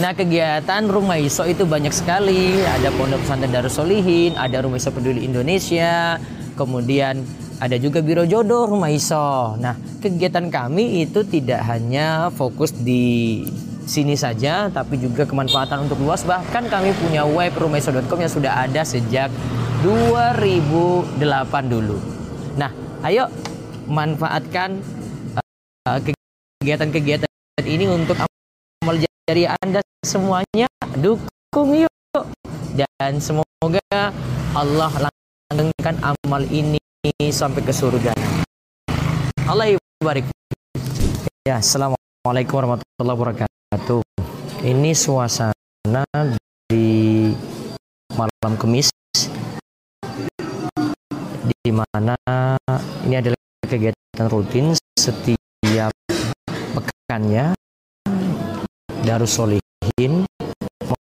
Nah kegiatan Rumah Iso itu banyak sekali. Ada Pondok Pesantren Darussolihin, ada Rumah Iso Peduli Indonesia, kemudian ada juga Biro Jodoh Rumah Iso. Nah kegiatan kami itu tidak hanya fokus di sini saja, tapi juga kemanfaatan untuk luas. Bahkan kami punya web rumaiso.com yang sudah ada sejak 2008 dulu. Nah, ayo manfaatkan uh, kegiatan-kegiatan ini untuk jari Anda semuanya. Dukung yuk. Dan semoga Allah langgengkan amal ini sampai ke surga. Allah barik. Ya, Assalamualaikum warahmatullahi wabarakatuh. Ini suasana di malam Kemis di mana ini adalah kegiatan rutin setiap pekannya Darussolihin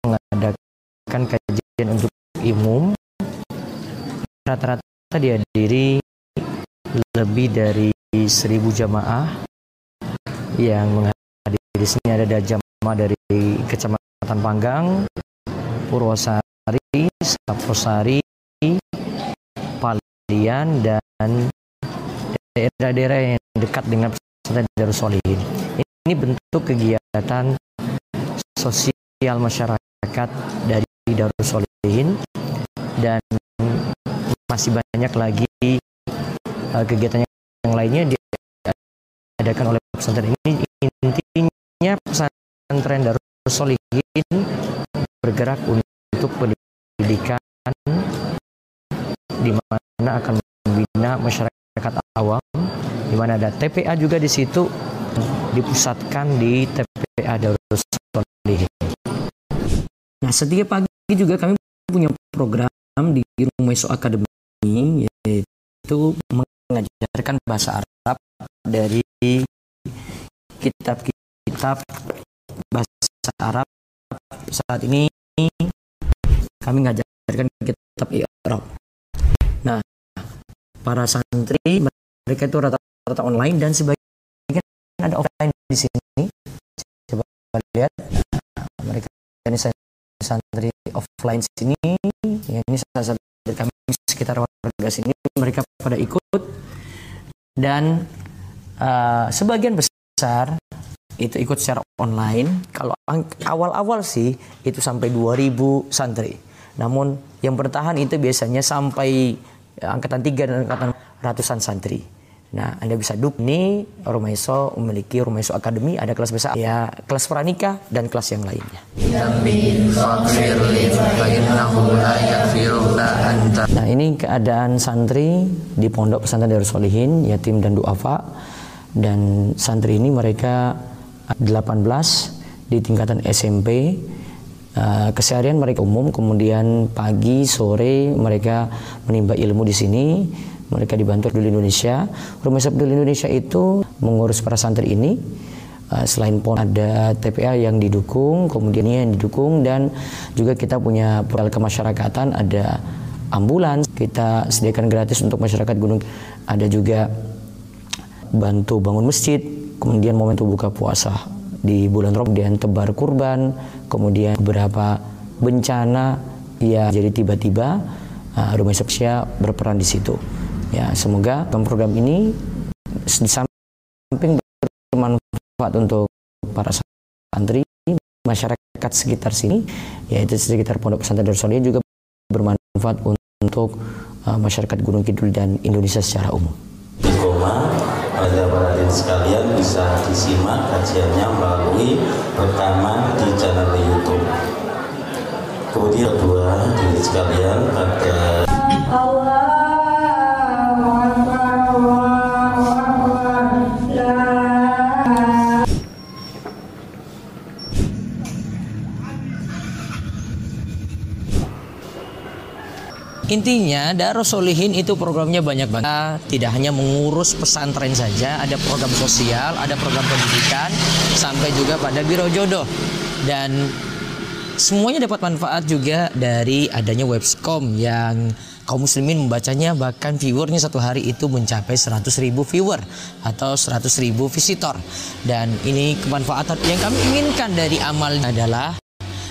mengadakan kajian untuk umum rata-rata dihadiri lebih dari seribu jamaah yang menghadiri di sini ada jamaah dari Kecamatan Panggang, Purwosari, Saposari, Palian dan daerah-daerah yang dekat dengan pesantren Darussolihin. Ini bentuk kegiatan sosial masyarakat dari Darussolihin dan masih banyak lagi uh, kegiatan yang lainnya diadakan oleh pesantren ini intinya pesantren Darussolihin bergerak untuk pendidikan di mana akan membina masyarakat awam di mana ada TPA juga di situ dipusatkan di TPA Darussolihin. Nah, setiap pagi juga kami punya program di Rumah Iso Academy yaitu mengajarkan bahasa Arab dari kitab-kitab bahasa Arab saat ini kami mengajarkan kitab Arab. Nah, para santri mereka itu rata-rata online dan sebagian ada offline di sini. Coba lihat mereka ini santri offline sini. Ya, ini salah satu dari kami sekitar warga sini mereka pada ikut dan uh, sebagian besar itu ikut secara online. Kalau awal-awal sih itu sampai 2000 santri. Namun yang bertahan itu biasanya sampai angkatan 3 dan angkatan ratusan santri. Nah, Anda bisa duk nih Rumah Iso memiliki Rumah Iso Academy, ada kelas besar, ya kelas pranikah dan kelas yang lainnya. Nah, ini keadaan santri di Pondok Pesantren Darus Solihin, yatim dan duafa. Dan santri ini mereka 18 di tingkatan SMP. Uh, keseharian mereka umum, kemudian pagi, sore mereka menimba ilmu di sini mereka dibantu oleh Indonesia. Rumah Sakit Indonesia itu mengurus para santri ini. Uh, selain pon ada TPA yang didukung, kemudian yang didukung dan juga kita punya program kemasyarakatan ada ambulans kita sediakan gratis untuk masyarakat gunung. Ada juga bantu bangun masjid, kemudian momentum buka puasa di bulan Ramadan tebar kurban, kemudian beberapa bencana ya jadi tiba-tiba uh, rumah Sepsia berperan di situ. Ya, semoga program ini di samping bermanfaat untuk para santri, masyarakat sekitar sini, yaitu sekitar Pondok Pesantren Darussalim juga bermanfaat untuk uh, masyarakat Gunung Kidul dan Indonesia secara umum. Koma, pada para sekalian bisa disimak kajiannya melalui rekaman di channel YouTube. Kemudian kedua, diri sekalian pada Allah Intinya Darus Solihin itu programnya banyak banget. Tidak hanya mengurus pesantren saja, ada program sosial, ada program pendidikan, sampai juga pada biro jodoh. Dan semuanya dapat manfaat juga dari adanya webscom yang kaum muslimin membacanya bahkan viewernya satu hari itu mencapai 100 ribu viewer atau 100 ribu visitor dan ini kemanfaatan yang kami inginkan dari amal adalah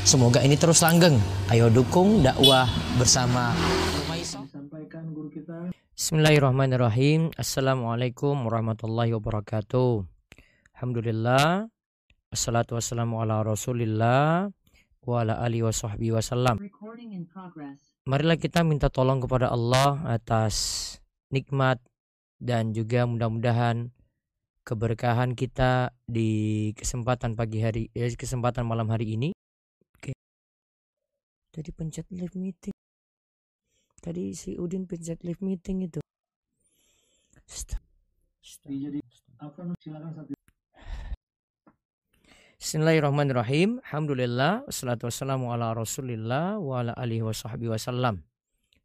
semoga ini terus langgeng. Ayo dukung dakwah bersama. Bismillahirrahmanirrahim. Assalamualaikum warahmatullahi wabarakatuh. Alhamdulillah. Assalatu wassalamu ala rasulillah Wa ala alihi wa sahbihi wasallam Marilah kita minta tolong kepada Allah atas nikmat dan juga mudah-mudahan keberkahan kita di kesempatan pagi hari, ya, kesempatan malam hari ini. Tadi pencet live meeting. Tadi si Udin pencet live meeting itu. Stop. Stop. Stop. Silakan Bismillahirrahmanirrahim. Alhamdulillah. Wassalatu wassalamu ala rasulillah wa ala alihi wa sahbihi wasallam.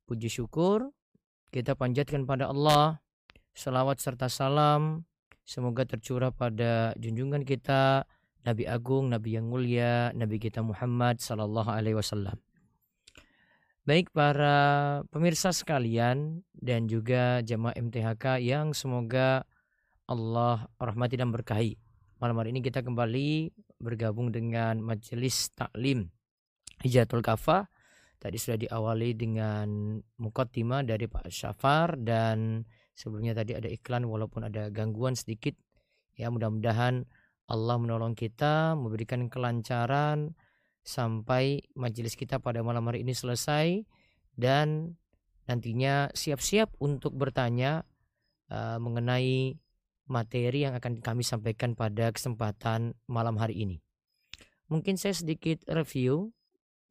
Puji syukur kita panjatkan pada Allah. Salawat serta salam. Semoga tercurah pada junjungan kita Nabi Agung, Nabi yang mulia, Nabi kita Muhammad sallallahu alaihi wasallam. Baik para pemirsa sekalian dan juga jamaah MTHK yang semoga Allah rahmati dan berkahi. Malam hari ini kita kembali bergabung dengan majelis taklim Hijatul Kafa. Tadi sudah diawali dengan mukaddimah dari Pak Syafar dan sebelumnya tadi ada iklan walaupun ada gangguan sedikit. Ya mudah-mudahan Allah menolong kita, memberikan kelancaran sampai majelis kita pada malam hari ini selesai dan nantinya siap-siap untuk bertanya uh, mengenai materi yang akan kami sampaikan pada kesempatan malam hari ini. Mungkin saya sedikit review.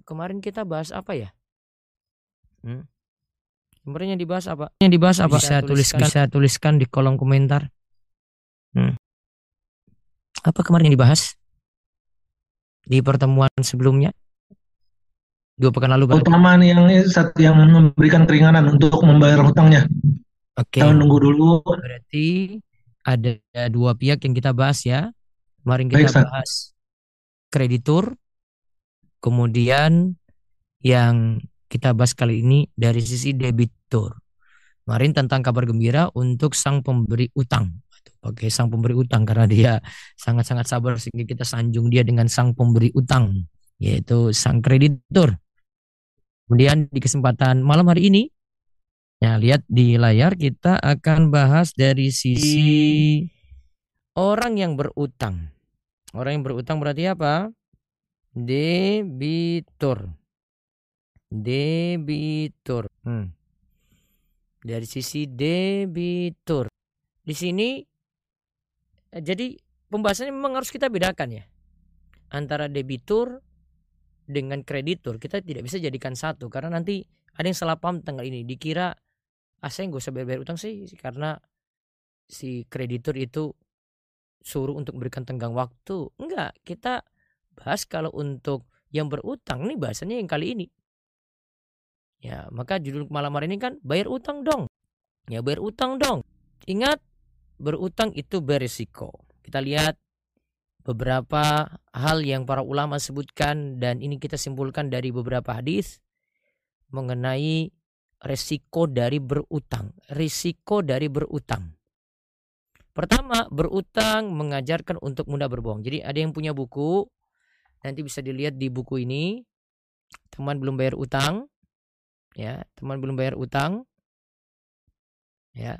Kemarin kita bahas apa ya? Hmm? Kemarin yang dibahas apa? Yang dibahas apa? Bisa, tuliskan, bisa tuliskan di kolom komentar. Hmm. Apa kemarin yang dibahas? Di pertemuan sebelumnya? Dua pekan lalu. Keutamaan yang satu yang memberikan keringanan untuk membayar hutangnya. Oke. Okay. Kita nunggu dulu. Berarti ada dua pihak yang kita bahas ya. Kemarin kita Baik, bahas kreditur, kemudian yang kita bahas kali ini dari sisi debitur. Kemarin tentang kabar gembira untuk sang pemberi utang. Pakai sang pemberi utang karena dia sangat-sangat sabar sehingga kita sanjung dia dengan sang pemberi utang yaitu sang kreditur. Kemudian di kesempatan malam hari ini Ya, lihat di layar kita akan bahas dari sisi orang yang berutang. Orang yang berutang berarti apa? Debitur. Debitur. Hmm. Dari sisi debitur. Di sini jadi pembahasannya memang harus kita bedakan ya. Antara debitur dengan kreditur. Kita tidak bisa jadikan satu karena nanti ada yang salah paham tentang ini. Dikira ah saya nggak usah bayar, utang sih karena si kreditur itu suruh untuk memberikan tenggang waktu enggak kita bahas kalau untuk yang berutang nih bahasanya yang kali ini ya maka judul malam hari ini kan bayar utang dong ya bayar utang dong ingat berutang itu beresiko kita lihat beberapa hal yang para ulama sebutkan dan ini kita simpulkan dari beberapa hadis mengenai resiko dari berutang. Risiko dari berutang. Pertama, berutang mengajarkan untuk mudah berbohong. Jadi ada yang punya buku, nanti bisa dilihat di buku ini. Teman belum bayar utang, ya, teman belum bayar utang, ya.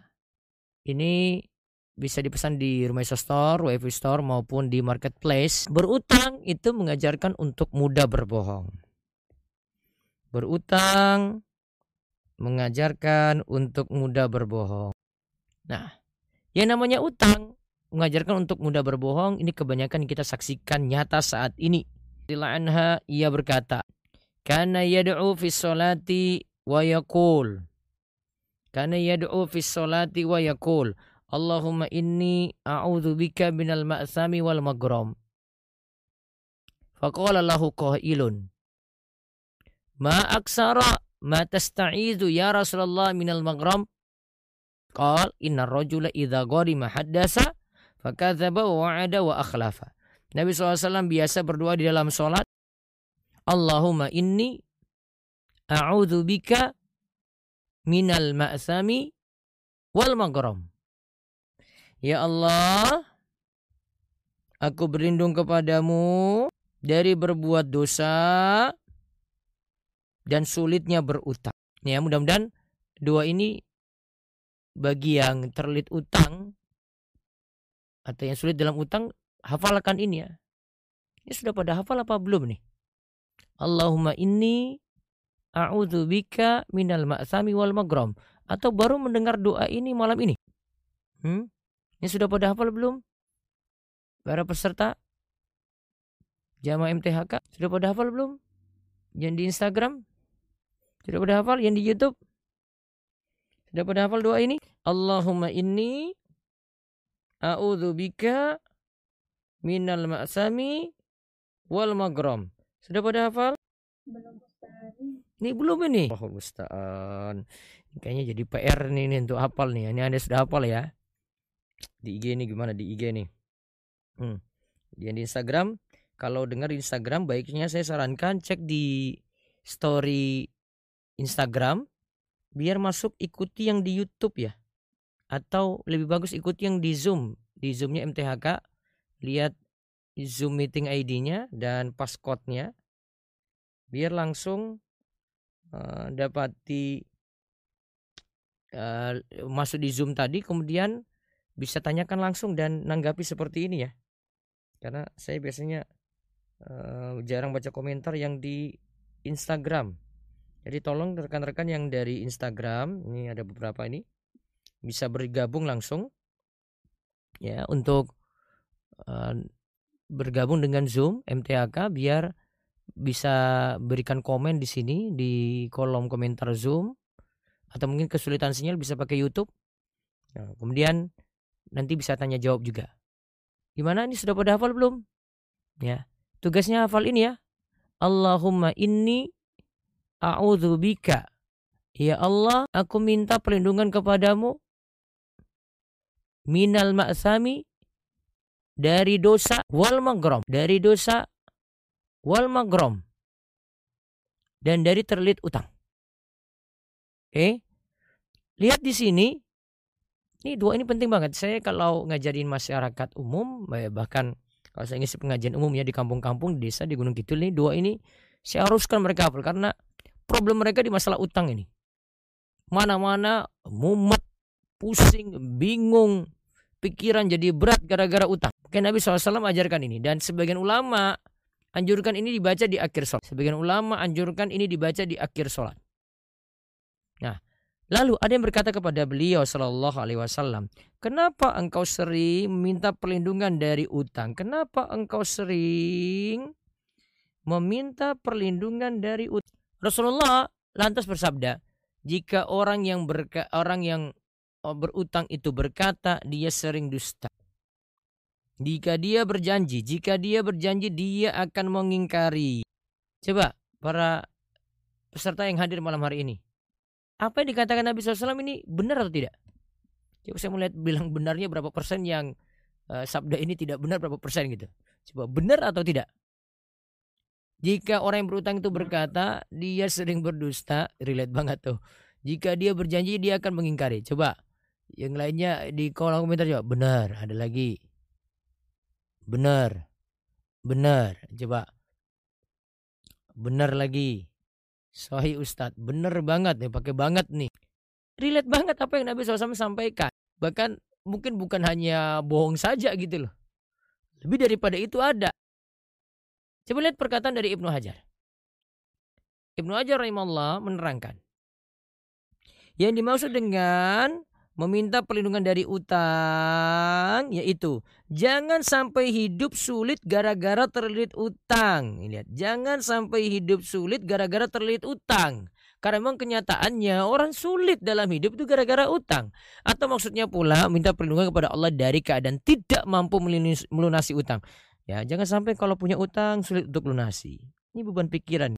Ini bisa dipesan di Rumah Store, WiFi Store maupun di marketplace. Berutang itu mengajarkan untuk mudah berbohong. Berutang mengajarkan untuk mudah berbohong. Nah, yang namanya utang mengajarkan untuk mudah berbohong ini kebanyakan kita saksikan nyata saat ini. Dila anha ia berkata, "Kana yad'u fi sholati wa yaqul." Kana yad'u fi "Allahumma inni a'udzu bika minal ma'sami wal magrom." Faqala lahu qailun, "Ma aksara ma tasta'idu ya Rasulullah minal maghram? Qal inna rajula idza gharima haddasa fakadzaba wa wa'ada wa akhlafa. Nabi SAW biasa berdoa di dalam sholat. Allahumma inni a'udhu bika minal ma'sami wal magrom. Ya Allah, aku berlindung kepadamu dari berbuat dosa dan sulitnya berutang. Ya, mudah-mudahan dua ini bagi yang terlit utang atau yang sulit dalam utang hafalkan ini ya. Ini sudah pada hafal apa belum nih? Allahumma inni a'udzubika minal ma'sami wal magrom atau baru mendengar doa ini malam ini? Hmm? Ini sudah pada hafal belum? Para peserta jamaah MTHK sudah pada hafal belum? Yang di Instagram sudah pada hafal? Yang di YouTube sudah pada hafal doa ini? Allahumma inni a'udzubika minal ma'sami wal magrom. Sudah pada hafal? Belum Ini belum ini. Oh, Ustaz. Kayaknya jadi PR nih, nih untuk hafal nih. Ini Anda sudah hafal ya di IG ini gimana? Di IG nih. Hmm. di Instagram kalau dengar Instagram baiknya saya sarankan cek di story Instagram biar masuk ikuti yang di YouTube ya. Atau lebih bagus ikuti yang di Zoom. Di Zoomnya MTHK lihat Zoom meeting ID-nya dan passcode-nya. Biar langsung uh, dapati uh, masuk di Zoom tadi kemudian bisa tanyakan langsung dan nanggapi seperti ini ya karena saya biasanya uh, jarang baca komentar yang di Instagram jadi tolong rekan-rekan yang dari Instagram ini ada beberapa ini bisa bergabung langsung ya untuk uh, bergabung dengan Zoom MTAK biar bisa berikan komen di sini di kolom komentar Zoom atau mungkin kesulitan sinyal bisa pakai YouTube. Nah, kemudian nanti bisa tanya jawab juga. Gimana ini sudah pada hafal belum? Ya. Tugasnya hafal ini ya. Allahumma inni a'udzubika. Ya Allah, aku minta perlindungan kepadamu minal ma'sami dari dosa wal magrom, dari dosa wal magrom dan dari terlit utang. Oke. Okay? Lihat di sini ini dua ini penting banget. Saya kalau ngajarin masyarakat umum, eh, bahkan kalau saya ngisi pengajian umum ya di kampung-kampung, di desa, di Gunung Kidul ini dua ini saya haruskan mereka hafal karena problem mereka di masalah utang ini. Mana-mana mumet, pusing, bingung, pikiran jadi berat gara-gara utang. Mungkin Nabi SAW ajarkan ini dan sebagian ulama anjurkan ini dibaca di akhir sholat. Sebagian ulama anjurkan ini dibaca di akhir sholat. Nah, Lalu ada yang berkata kepada beliau Shallallahu Alaihi Wasallam, kenapa engkau sering meminta perlindungan dari utang? Kenapa engkau sering meminta perlindungan dari utang? Rasulullah lantas bersabda, jika orang yang berka, orang yang oh, berutang itu berkata dia sering dusta. Jika dia berjanji, jika dia berjanji dia akan mengingkari. Coba para peserta yang hadir malam hari ini apa yang dikatakan Nabi SAW ini benar atau tidak? Coba saya melihat bilang benarnya berapa persen yang uh, sabda ini tidak benar berapa persen gitu. Coba benar atau tidak? Jika orang yang berutang itu berkata dia sering berdusta, relate banget tuh. Jika dia berjanji dia akan mengingkari. Coba yang lainnya di kolom komentar coba benar, ada lagi. Benar. Benar. Coba. Benar lagi. Sahih Ustadz, bener banget nih, pakai banget nih. Relate banget apa yang Nabi SAW sampaikan. Bahkan mungkin bukan hanya bohong saja gitu loh. Lebih daripada itu ada. Coba lihat perkataan dari Ibnu Hajar. Ibnu Hajar rahimahullah menerangkan. Yang dimaksud dengan meminta perlindungan dari utang yaitu jangan sampai hidup sulit gara-gara terlilit utang. Lihat, jangan sampai hidup sulit gara-gara terlilit utang. Karena memang kenyataannya orang sulit dalam hidup itu gara-gara utang. Atau maksudnya pula minta perlindungan kepada Allah dari keadaan tidak mampu melunasi utang. Ya, jangan sampai kalau punya utang sulit untuk lunasi. Ini beban pikiran.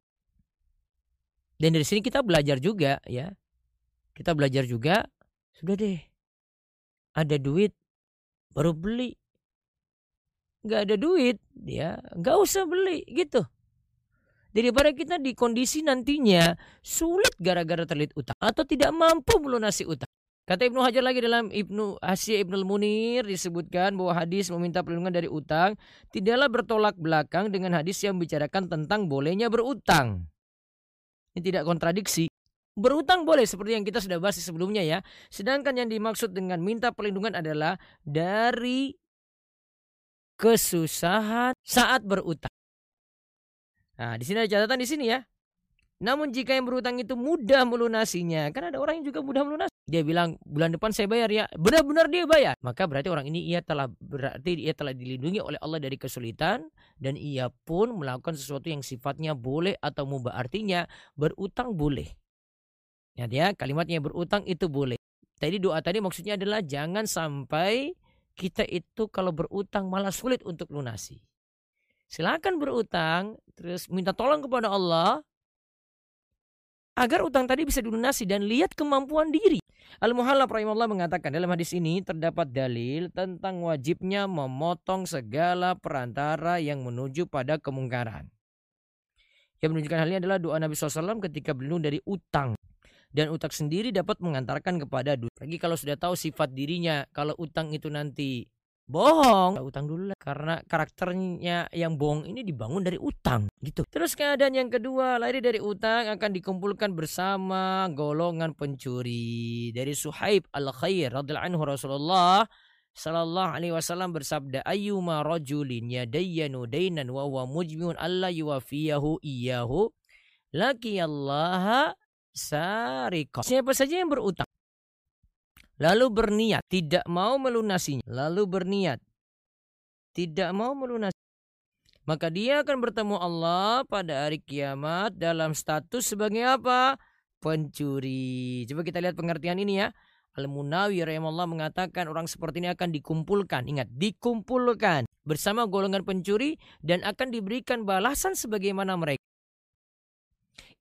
Dan dari sini kita belajar juga ya. Kita belajar juga sudah deh. Ada duit baru beli. Gak ada duit ya nggak usah beli gitu. daripada kita di kondisi nantinya sulit gara-gara terlilit utang atau tidak mampu melunasi utang. Kata Ibnu Hajar lagi dalam Ibnu Asyik Ibnu Munir disebutkan bahwa hadis meminta perlindungan dari utang tidaklah bertolak belakang dengan hadis yang bicarakan tentang bolehnya berutang. Ini tidak kontradiksi. Berutang boleh seperti yang kita sudah bahas sebelumnya ya. Sedangkan yang dimaksud dengan minta perlindungan adalah dari kesusahan saat berutang. Nah, di sini ada catatan di sini ya. Namun jika yang berutang itu mudah melunasinya, kan ada orang yang juga mudah melunasi. Dia bilang bulan depan saya bayar ya, benar-benar dia bayar. Maka berarti orang ini ia telah berarti ia telah dilindungi oleh Allah dari kesulitan dan ia pun melakukan sesuatu yang sifatnya boleh atau mubah. Artinya berutang boleh. Ya, dia kalimatnya berutang itu boleh. Tadi doa tadi maksudnya adalah jangan sampai kita itu kalau berutang malah sulit untuk lunasi. Silakan berutang, terus minta tolong kepada Allah agar utang tadi bisa dilunasi dan lihat kemampuan diri. Al-Muhallab rahimahullah mengatakan dalam hadis ini terdapat dalil tentang wajibnya memotong segala perantara yang menuju pada kemungkaran. Yang menunjukkan hal ini adalah doa Nabi SAW ketika berlindung dari utang. Dan utang sendiri dapat mengantarkan kepada dunia. Lagi kalau sudah tahu sifat dirinya, kalau utang itu nanti bohong utang dulu lah. Karena karakternya yang bohong ini dibangun dari utang gitu. Terus keadaan yang kedua lari dari utang akan dikumpulkan bersama golongan pencuri. Dari Suhaib al Khair radhiallahu anhu Rasulullah Sallallahu alaihi wasallam bersabda ayyuma rajulin yadayyanu dainan wa huwa mujmiun alla yuwafiyahu iyyahu. Laki Allah sarika siapa saja yang berutang lalu berniat tidak mau melunasinya, lalu berniat tidak mau melunasi, maka dia akan bertemu Allah pada hari kiamat dalam status sebagai apa? Pencuri. Coba kita lihat pengertian ini ya. Al-Munawi rahimahullah mengatakan orang seperti ini akan dikumpulkan. Ingat, dikumpulkan bersama golongan pencuri dan akan diberikan balasan sebagaimana mereka.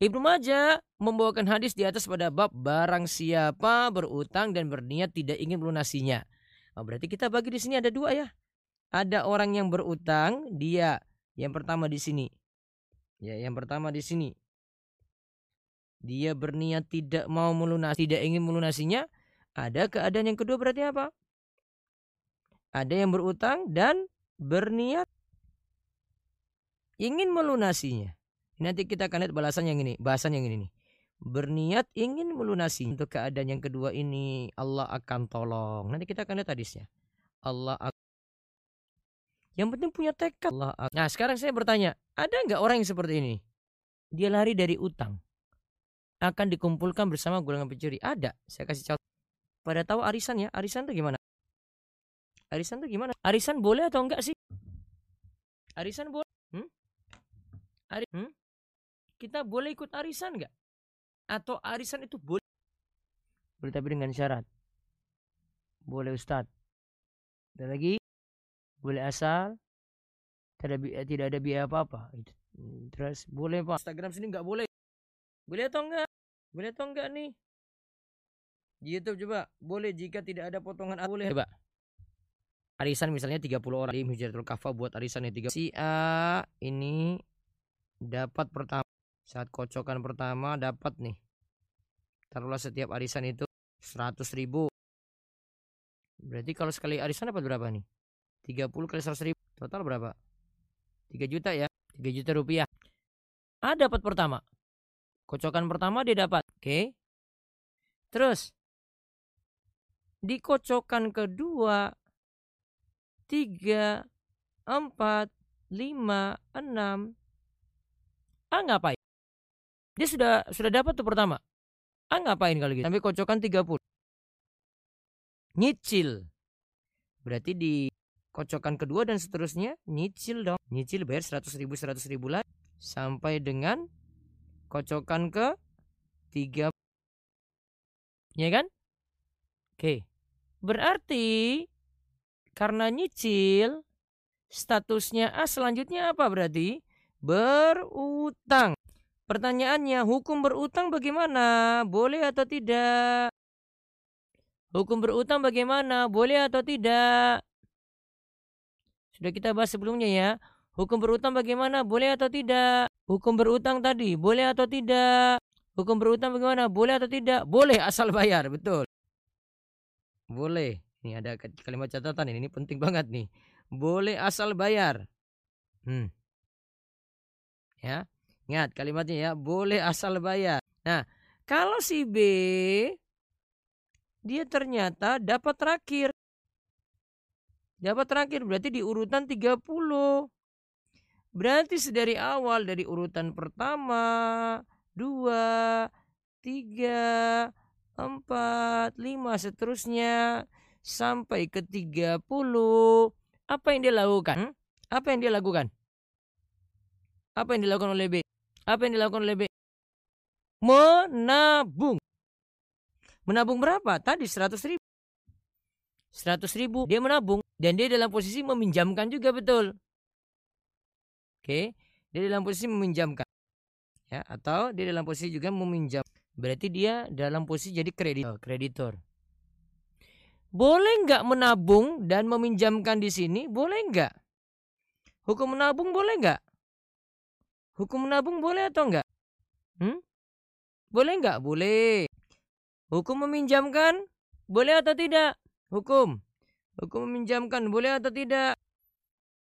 Ibnu Majah membawakan hadis di atas pada bab barang siapa berutang dan berniat tidak ingin melunasinya. Oh, berarti kita bagi di sini ada dua ya. Ada orang yang berutang, dia yang pertama di sini. Ya, yang pertama di sini. Dia berniat tidak mau melunasi, tidak ingin melunasinya. Ada keadaan yang kedua berarti apa? Ada yang berutang dan berniat ingin melunasinya. Nanti kita akan lihat balasan yang ini, bahasan yang ini nih. Berniat ingin melunasi untuk keadaan yang kedua ini Allah akan tolong. Nanti kita akan lihat hadisnya. Allah akan yang penting punya tekad. Allah akan... Nah sekarang saya bertanya, ada nggak orang yang seperti ini? Dia lari dari utang. Akan dikumpulkan bersama golongan pencuri. Ada. Saya kasih contoh. Pada tahu arisan ya? Arisan itu gimana? Arisan itu gimana? Arisan boleh atau enggak sih? Arisan boleh? Hmm? Ari hmm? Kita boleh ikut arisan nggak? Atau arisan itu boleh? Boleh tapi dengan syarat. Boleh Ustadz. Dan lagi boleh asal tidak tidak ada biaya apa-apa. Terus boleh Pak. Instagram sini nggak boleh. Boleh atau enggak? Boleh atau enggak nih? YouTube coba. Boleh jika tidak ada potongan boleh coba. Arisan misalnya 30 orang di Hijratul Kafa buat arisan yang 3 si A ini dapat pertama saat kocokan pertama dapat nih. Taruhlah setiap arisan itu 100 ribu. Berarti kalau sekali arisan dapat berapa nih? 30 kali 100 ribu. Total berapa? 3 juta ya. 3 juta rupiah. Ah dapat pertama. Kocokan pertama dia dapat. Oke. Terus. Di kocokan kedua. 3, 4, 5, 6. Ah ngapain? Dia sudah sudah dapat tuh pertama. Ah ngapain kalau gitu? Sampai kocokan 30. Nyicil. Berarti di kocokan kedua dan seterusnya nyicil dong. Nyicil bayar 100 ribu 100 ribu lagi. Sampai dengan kocokan ke 3. Ya kan? Oke. Berarti karena nyicil statusnya A selanjutnya apa berarti? Berutang. Pertanyaannya, hukum berutang bagaimana? Boleh atau tidak? Hukum berutang bagaimana? Boleh atau tidak? Sudah kita bahas sebelumnya ya. Hukum berutang bagaimana? Boleh atau tidak? Hukum berutang tadi, boleh atau tidak? Hukum berutang bagaimana? Boleh atau tidak? Boleh asal bayar, betul. Boleh. Ini ada kalimat catatan ini, ini penting banget nih. Boleh asal bayar. Hmm. Ya. Ingat kalimatnya ya, boleh asal bayar. Nah, kalau si B dia ternyata dapat terakhir. Dapat terakhir berarti di urutan 30. Berarti sedari awal dari urutan pertama, dua, tiga, empat, lima, seterusnya sampai ke tiga puluh. Apa yang dia lakukan? Apa yang dia lakukan? Apa yang dilakukan oleh B? Apa yang dilakukan oleh B? Menabung. Menabung berapa? Tadi seratus ribu. Seratus ribu dia menabung dan dia dalam posisi meminjamkan juga betul. Oke, dia dalam posisi meminjamkan. Ya, atau dia dalam posisi juga meminjam. Berarti dia dalam posisi jadi kreditor. kreditor. Boleh nggak menabung dan meminjamkan di sini? Boleh nggak? Hukum menabung boleh nggak? Hukum menabung boleh atau enggak? Hmm? Boleh nggak? Boleh. Hukum meminjamkan boleh atau tidak? Hukum. Hukum meminjamkan boleh atau tidak?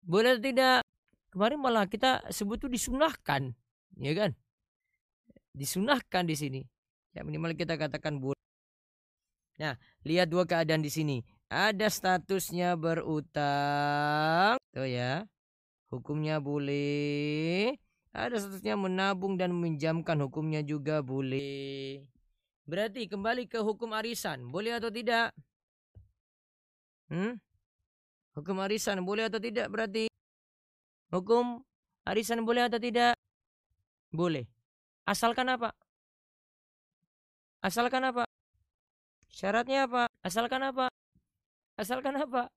Boleh atau tidak? Kemarin malah kita sebut itu disunahkan, ya kan? Disunahkan di sini. Ya minimal kita katakan boleh. Nah, lihat dua keadaan di sini. Ada statusnya berutang, tuh ya. Hukumnya boleh. Ada statusnya menabung dan meminjamkan hukumnya juga boleh. Berarti kembali ke hukum arisan, boleh atau tidak? Hmm? Hukum arisan boleh atau tidak berarti? Hukum arisan boleh atau tidak? Boleh. Asalkan apa? Asalkan apa? Syaratnya apa? Asalkan apa? Asalkan apa?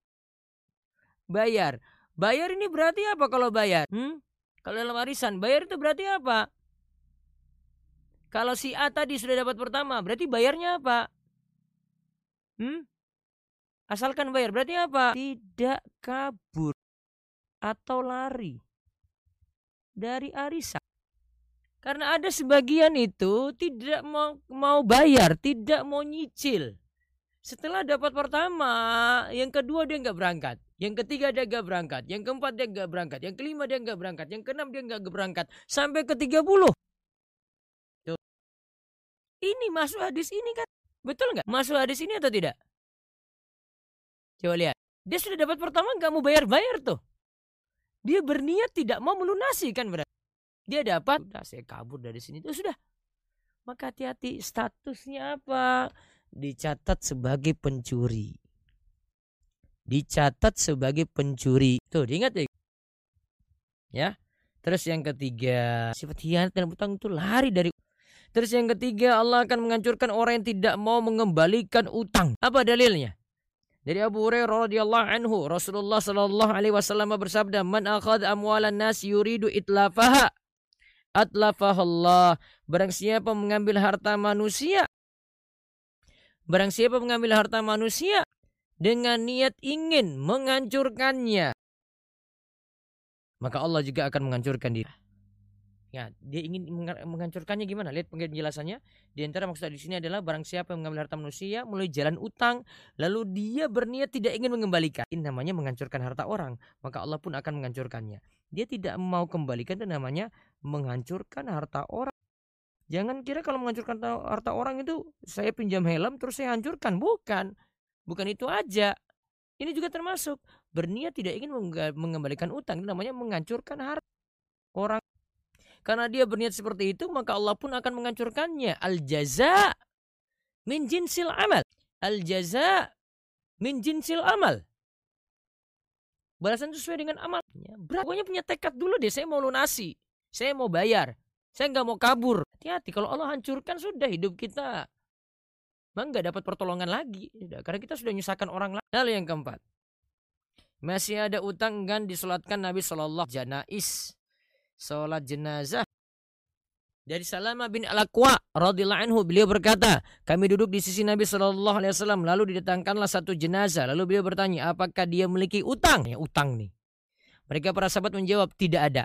Bayar. Bayar ini berarti apa kalau bayar? Hmm? Kalau dalam arisan, bayar itu berarti apa? Kalau si A tadi sudah dapat pertama, berarti bayarnya apa? Hmm? Asalkan bayar, berarti apa? Tidak kabur atau lari dari arisan. Karena ada sebagian itu tidak mau, mau bayar, tidak mau nyicil. Setelah dapat pertama, yang kedua dia nggak berangkat. Yang ketiga dia nggak berangkat. Yang keempat dia nggak berangkat. Yang kelima dia nggak berangkat. Yang keenam dia nggak berangkat. Sampai ke tiga puluh. Ini masuk hadis ini kan? Betul nggak? Masuk hadis ini atau tidak? Coba lihat. Dia sudah dapat pertama nggak mau bayar-bayar tuh. Dia berniat tidak mau melunasi kan berarti. Dia dapat, saya kabur dari sini. Itu sudah. Maka hati-hati statusnya apa? Dicatat sebagai pencuri. Dicatat sebagai pencuri. Tuh, diingat ya. Ya. Terus yang ketiga, sifat hianat dan utang itu lari dari Terus yang ketiga, Allah akan menghancurkan orang yang tidak mau mengembalikan utang. Apa dalilnya? Dari Abu Hurairah radhiyallahu anhu, Rasulullah sallallahu alaihi wasallam bersabda, "Man akhadha amwalan nas yuridu itlafaha, atlafahallah." Barang siapa mengambil harta manusia, barang siapa mengambil harta manusia dengan niat ingin menghancurkannya, maka Allah juga akan menghancurkan dia. Ya, dia ingin menghancurkannya gimana? Lihat penjelasannya. Di antara maksud di sini adalah barang siapa yang mengambil harta manusia mulai jalan utang, lalu dia berniat tidak ingin mengembalikan. Ini namanya menghancurkan harta orang, maka Allah pun akan menghancurkannya. Dia tidak mau kembalikan itu namanya menghancurkan harta orang. Jangan kira kalau menghancurkan harta orang itu saya pinjam helm terus saya hancurkan, bukan. Bukan itu aja. Ini juga termasuk berniat tidak ingin mengembalikan utang, itu namanya menghancurkan harta orang karena dia berniat seperti itu, maka Allah pun akan menghancurkannya. Al jaza min jinsil amal. Al jaza min jinsil amal. Balasan sesuai dengan amal. Pokoknya punya tekad dulu deh, saya mau lunasi. Saya mau bayar. Saya nggak mau kabur. Hati-hati, kalau Allah hancurkan sudah hidup kita. Bang nggak dapat pertolongan lagi. Karena kita sudah nyusahkan orang lain. Lalu yang keempat. Masih ada utang kan disolatkan Nabi Shallallahu Janais sholat jenazah. Dari Salama bin Al-Aqwa radhiyallahu anhu beliau berkata, kami duduk di sisi Nabi sallallahu alaihi wasallam lalu didatangkanlah satu jenazah lalu beliau bertanya, apakah dia memiliki utang? Ya utang nih. Mereka para sahabat menjawab, tidak ada.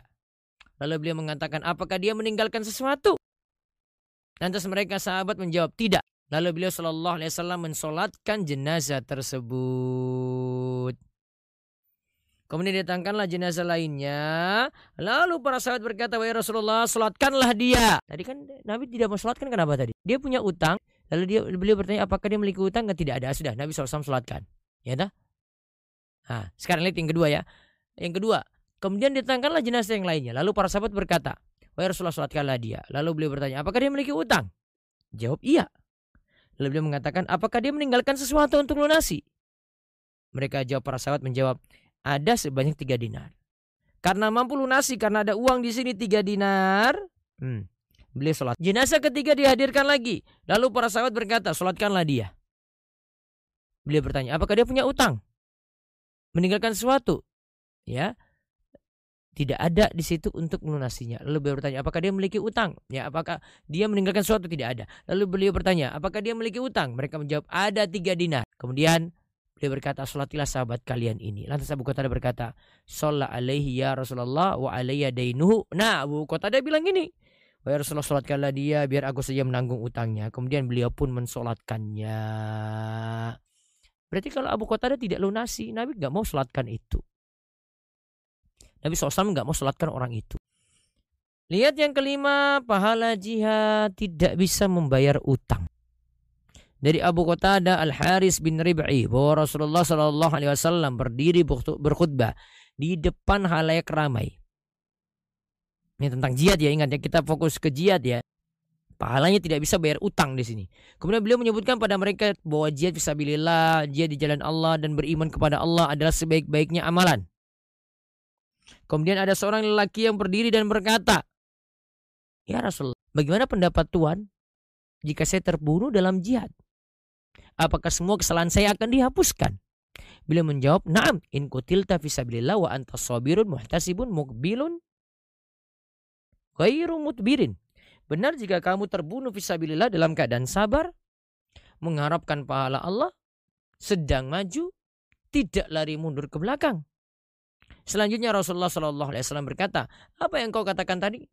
Lalu beliau mengatakan, apakah dia meninggalkan sesuatu? Lantas mereka sahabat menjawab, tidak. Lalu beliau Shallallahu Alaihi Wasallam mensolatkan jenazah tersebut. Kemudian datangkanlah jenazah lainnya. Lalu para sahabat berkata, Wahai Rasulullah, solatkanlah dia. Tadi kan Nabi tidak mau solatkan kenapa tadi? Dia punya utang. Lalu dia beliau bertanya, apakah dia memiliki utang? Tidak ada. Sudah, Nabi SAW solatkan. Ya tak? Nah, sekarang lihat yang kedua ya. Yang kedua, kemudian datangkanlah jenazah yang lainnya. Lalu para sahabat berkata, Wahai Rasulullah, solatkanlah dia. Lalu beliau bertanya, apakah dia memiliki utang? Jawab, iya. Lalu beliau mengatakan, apakah dia meninggalkan sesuatu untuk lunasi? Mereka jawab, para sahabat menjawab, ada sebanyak tiga dinar. Karena mampu lunasi karena ada uang di sini tiga dinar. Hmm. Beliau sholat. Jenazah ketiga dihadirkan lagi. Lalu para sahabat berkata, sholatkanlah dia. Beliau bertanya, apakah dia punya utang? Meninggalkan sesuatu? Ya, tidak ada di situ untuk melunasinya. Lalu beliau bertanya, apakah dia memiliki utang? Ya, apakah dia meninggalkan sesuatu? Tidak ada. Lalu beliau bertanya, apakah dia memiliki utang? Mereka menjawab, ada tiga dinar. Kemudian Beliau berkata, Salatilah sahabat kalian ini. Lantas Abu Qatadah berkata, Salat alaihi ya Rasulullah wa alaiya dainuhu. Nah Abu Qatadah bilang gini. Wahai Rasulullah salatkanlah dia biar aku saja menanggung utangnya. Kemudian beliau pun mensolatkannya. Berarti kalau Abu Qatadah tidak lunasi, Nabi nggak mau solatkan itu. Nabi SAW nggak mau solatkan orang itu. Lihat yang kelima, pahala jihad tidak bisa membayar utang dari Abu Qatadah Al Haris bin Rib'i bahwa Rasulullah Shallallahu Alaihi Wasallam berdiri berkhutbah di depan halayak ramai. Ini tentang jihad ya ingat ya kita fokus ke jihad ya. Pahalanya tidak bisa bayar utang di sini. Kemudian beliau menyebutkan pada mereka bahwa jihad fisabilillah, jihad di jalan Allah dan beriman kepada Allah adalah sebaik-baiknya amalan. Kemudian ada seorang lelaki yang berdiri dan berkata, Ya Rasulullah, bagaimana pendapat Tuhan jika saya terbunuh dalam jihad? apakah semua kesalahan saya akan dihapuskan? Beliau menjawab, "Na'am, in kutilta fisabilillah wa anta sabirun muhtasibun mukbilun ghairu mutbirin." Benar jika kamu terbunuh fisabilillah dalam keadaan sabar, mengharapkan pahala Allah, sedang maju, tidak lari mundur ke belakang. Selanjutnya Rasulullah Shallallahu Alaihi Wasallam berkata, apa yang kau katakan tadi?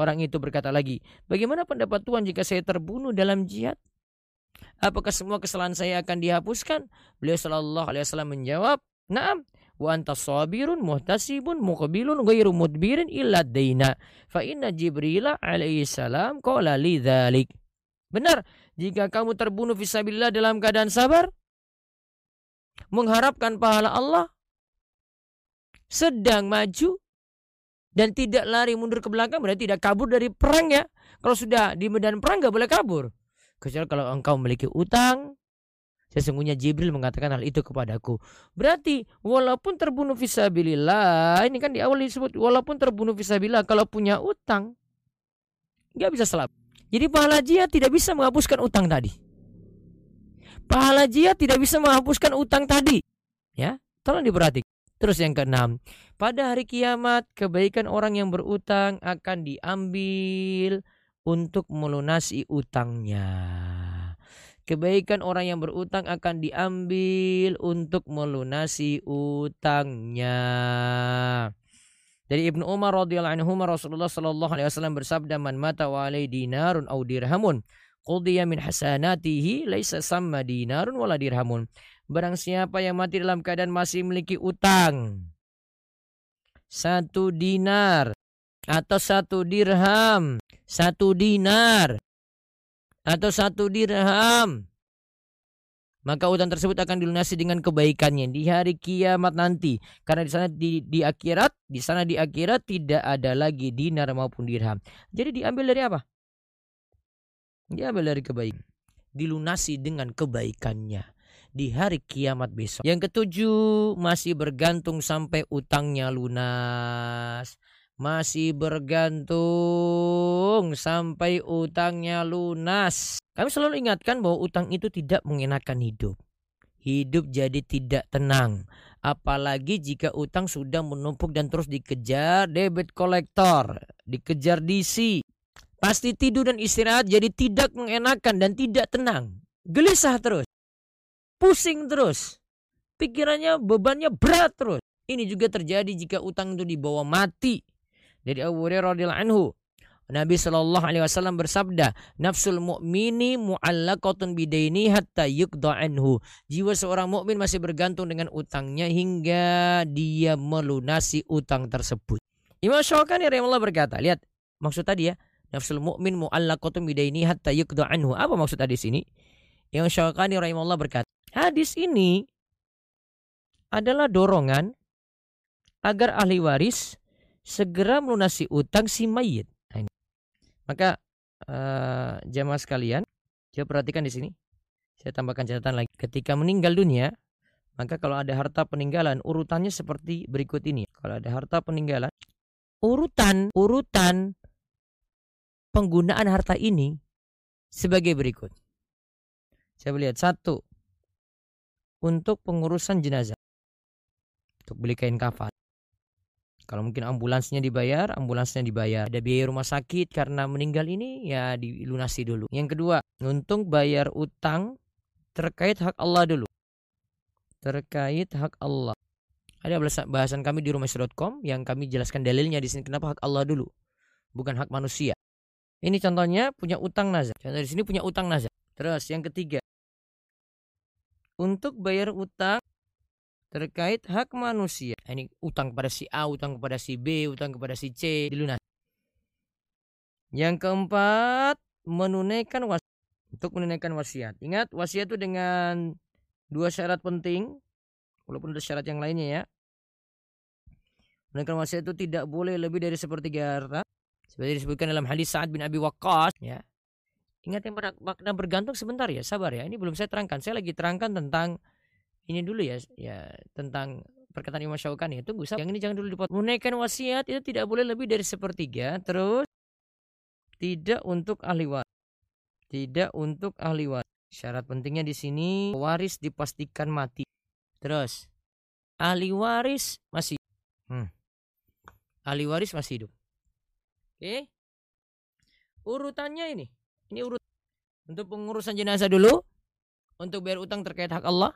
Orang itu berkata lagi, bagaimana pendapat Tuhan jika saya terbunuh dalam jihad? Apakah semua kesalahan saya akan dihapuskan? Beliau sallallahu alaihi wasallam menjawab, "Na'am." Wa anta sabirun muhtasibun muqbilun ghairu mudbirin illa. Fa inna alaihi salam qala li. Benar, jika kamu terbunuh fisabilillah dalam keadaan sabar, mengharapkan pahala Allah, sedang maju dan tidak lari mundur ke belakang berarti tidak kabur dari perang ya. Kalau sudah di medan perang nggak boleh kabur. Kecuali kalau engkau memiliki utang, sesungguhnya Jibril mengatakan hal itu kepadaku. Berarti walaupun terbunuh visabilillah, ini kan di awal disebut walaupun terbunuh visabilillah kalau punya utang nggak bisa selamat. Jadi pahala jihad tidak bisa menghapuskan utang tadi. Pahala jihad tidak bisa menghapuskan utang tadi. Ya, tolong diperhatikan. Terus yang keenam, pada hari kiamat kebaikan orang yang berutang akan diambil untuk melunasi utangnya. Kebaikan orang yang berutang akan diambil untuk melunasi utangnya. Dari Ibnu Umar radhiyallahu anhu Rasulullah sallallahu alaihi wasallam bersabda man mata wa dinarun au dirhamun qudiya min hasanatihi laisa samma dinarun wala dirhamun. Barang siapa yang mati dalam keadaan masih memiliki utang satu dinar atau satu dirham, satu dinar, atau satu dirham. Maka utang tersebut akan dilunasi dengan kebaikannya di hari kiamat nanti. Karena di sana di, di akhirat, di sana di akhirat tidak ada lagi dinar maupun dirham. Jadi diambil dari apa? Diambil dari kebaikan. Dilunasi dengan kebaikannya di hari kiamat besok. Yang ketujuh masih bergantung sampai utangnya lunas masih bergantung sampai utangnya lunas. Kami selalu ingatkan bahwa utang itu tidak mengenakan hidup. Hidup jadi tidak tenang. Apalagi jika utang sudah menumpuk dan terus dikejar debit kolektor, dikejar DC. Pasti tidur dan istirahat jadi tidak mengenakan dan tidak tenang. Gelisah terus. Pusing terus. Pikirannya bebannya berat terus. Ini juga terjadi jika utang itu dibawa mati. Dari Abu Hurairah radhiyallahu anhu, Nabi Shallallahu alaihi wasallam bersabda, "Nafsul mu'mini mu'allaqatun bidaini hatta yuqda anhu." Jiwa seorang mukmin masih bergantung dengan utangnya hingga dia melunasi utang tersebut. Imam Syaukani rahimahullah berkata, lihat maksud tadi ya, nafsul mu'min mu'allaqatun bidaini hatta yuqda anhu. Apa maksud tadi sini? Imam Syaukani rahimahullah berkata, hadis ini adalah dorongan agar ahli waris segera melunasi utang si mayit. Maka uh, jamaah sekalian, coba perhatikan di sini. Saya tambahkan catatan lagi. Ketika meninggal dunia, maka kalau ada harta peninggalan, urutannya seperti berikut ini. Kalau ada harta peninggalan, urutan urutan penggunaan harta ini sebagai berikut. Saya lihat satu untuk pengurusan jenazah, untuk beli kain kafan. Kalau mungkin ambulansnya dibayar, ambulansnya dibayar. Ada biaya rumah sakit karena meninggal ini ya dilunasi dulu. Yang kedua, untuk bayar utang terkait hak Allah dulu. Terkait hak Allah. Ada bahasan kami di rumah.com yang kami jelaskan dalilnya di sini kenapa hak Allah dulu, bukan hak manusia. Ini contohnya punya utang nazar. Contoh di sini punya utang nazar. Terus yang ketiga, untuk bayar utang terkait hak manusia. Nah, ini utang kepada si A, utang kepada si B, utang kepada si C dilunas. Yang keempat, menunaikan wasiat. Untuk menunaikan wasiat. Ingat, wasiat itu dengan dua syarat penting. Walaupun ada syarat yang lainnya ya. Menunaikan wasiat itu tidak boleh lebih dari sepertiga harta. Seperti disebutkan dalam hadis Sa'ad bin Abi Waqqas ya. Ingat yang makna bergantung sebentar ya, sabar ya. Ini belum saya terangkan. Saya lagi terangkan tentang ini dulu ya ya tentang perkataan Imam Syaukani itu bisa yang ini jangan dulu dipotong menunaikan wasiat itu tidak boleh lebih dari sepertiga terus tidak untuk ahli waris tidak untuk ahli waris syarat pentingnya di sini waris dipastikan mati terus ahli waris masih hmm. ahli waris masih hidup oke urutannya ini ini urut untuk pengurusan jenazah dulu untuk bayar utang terkait hak Allah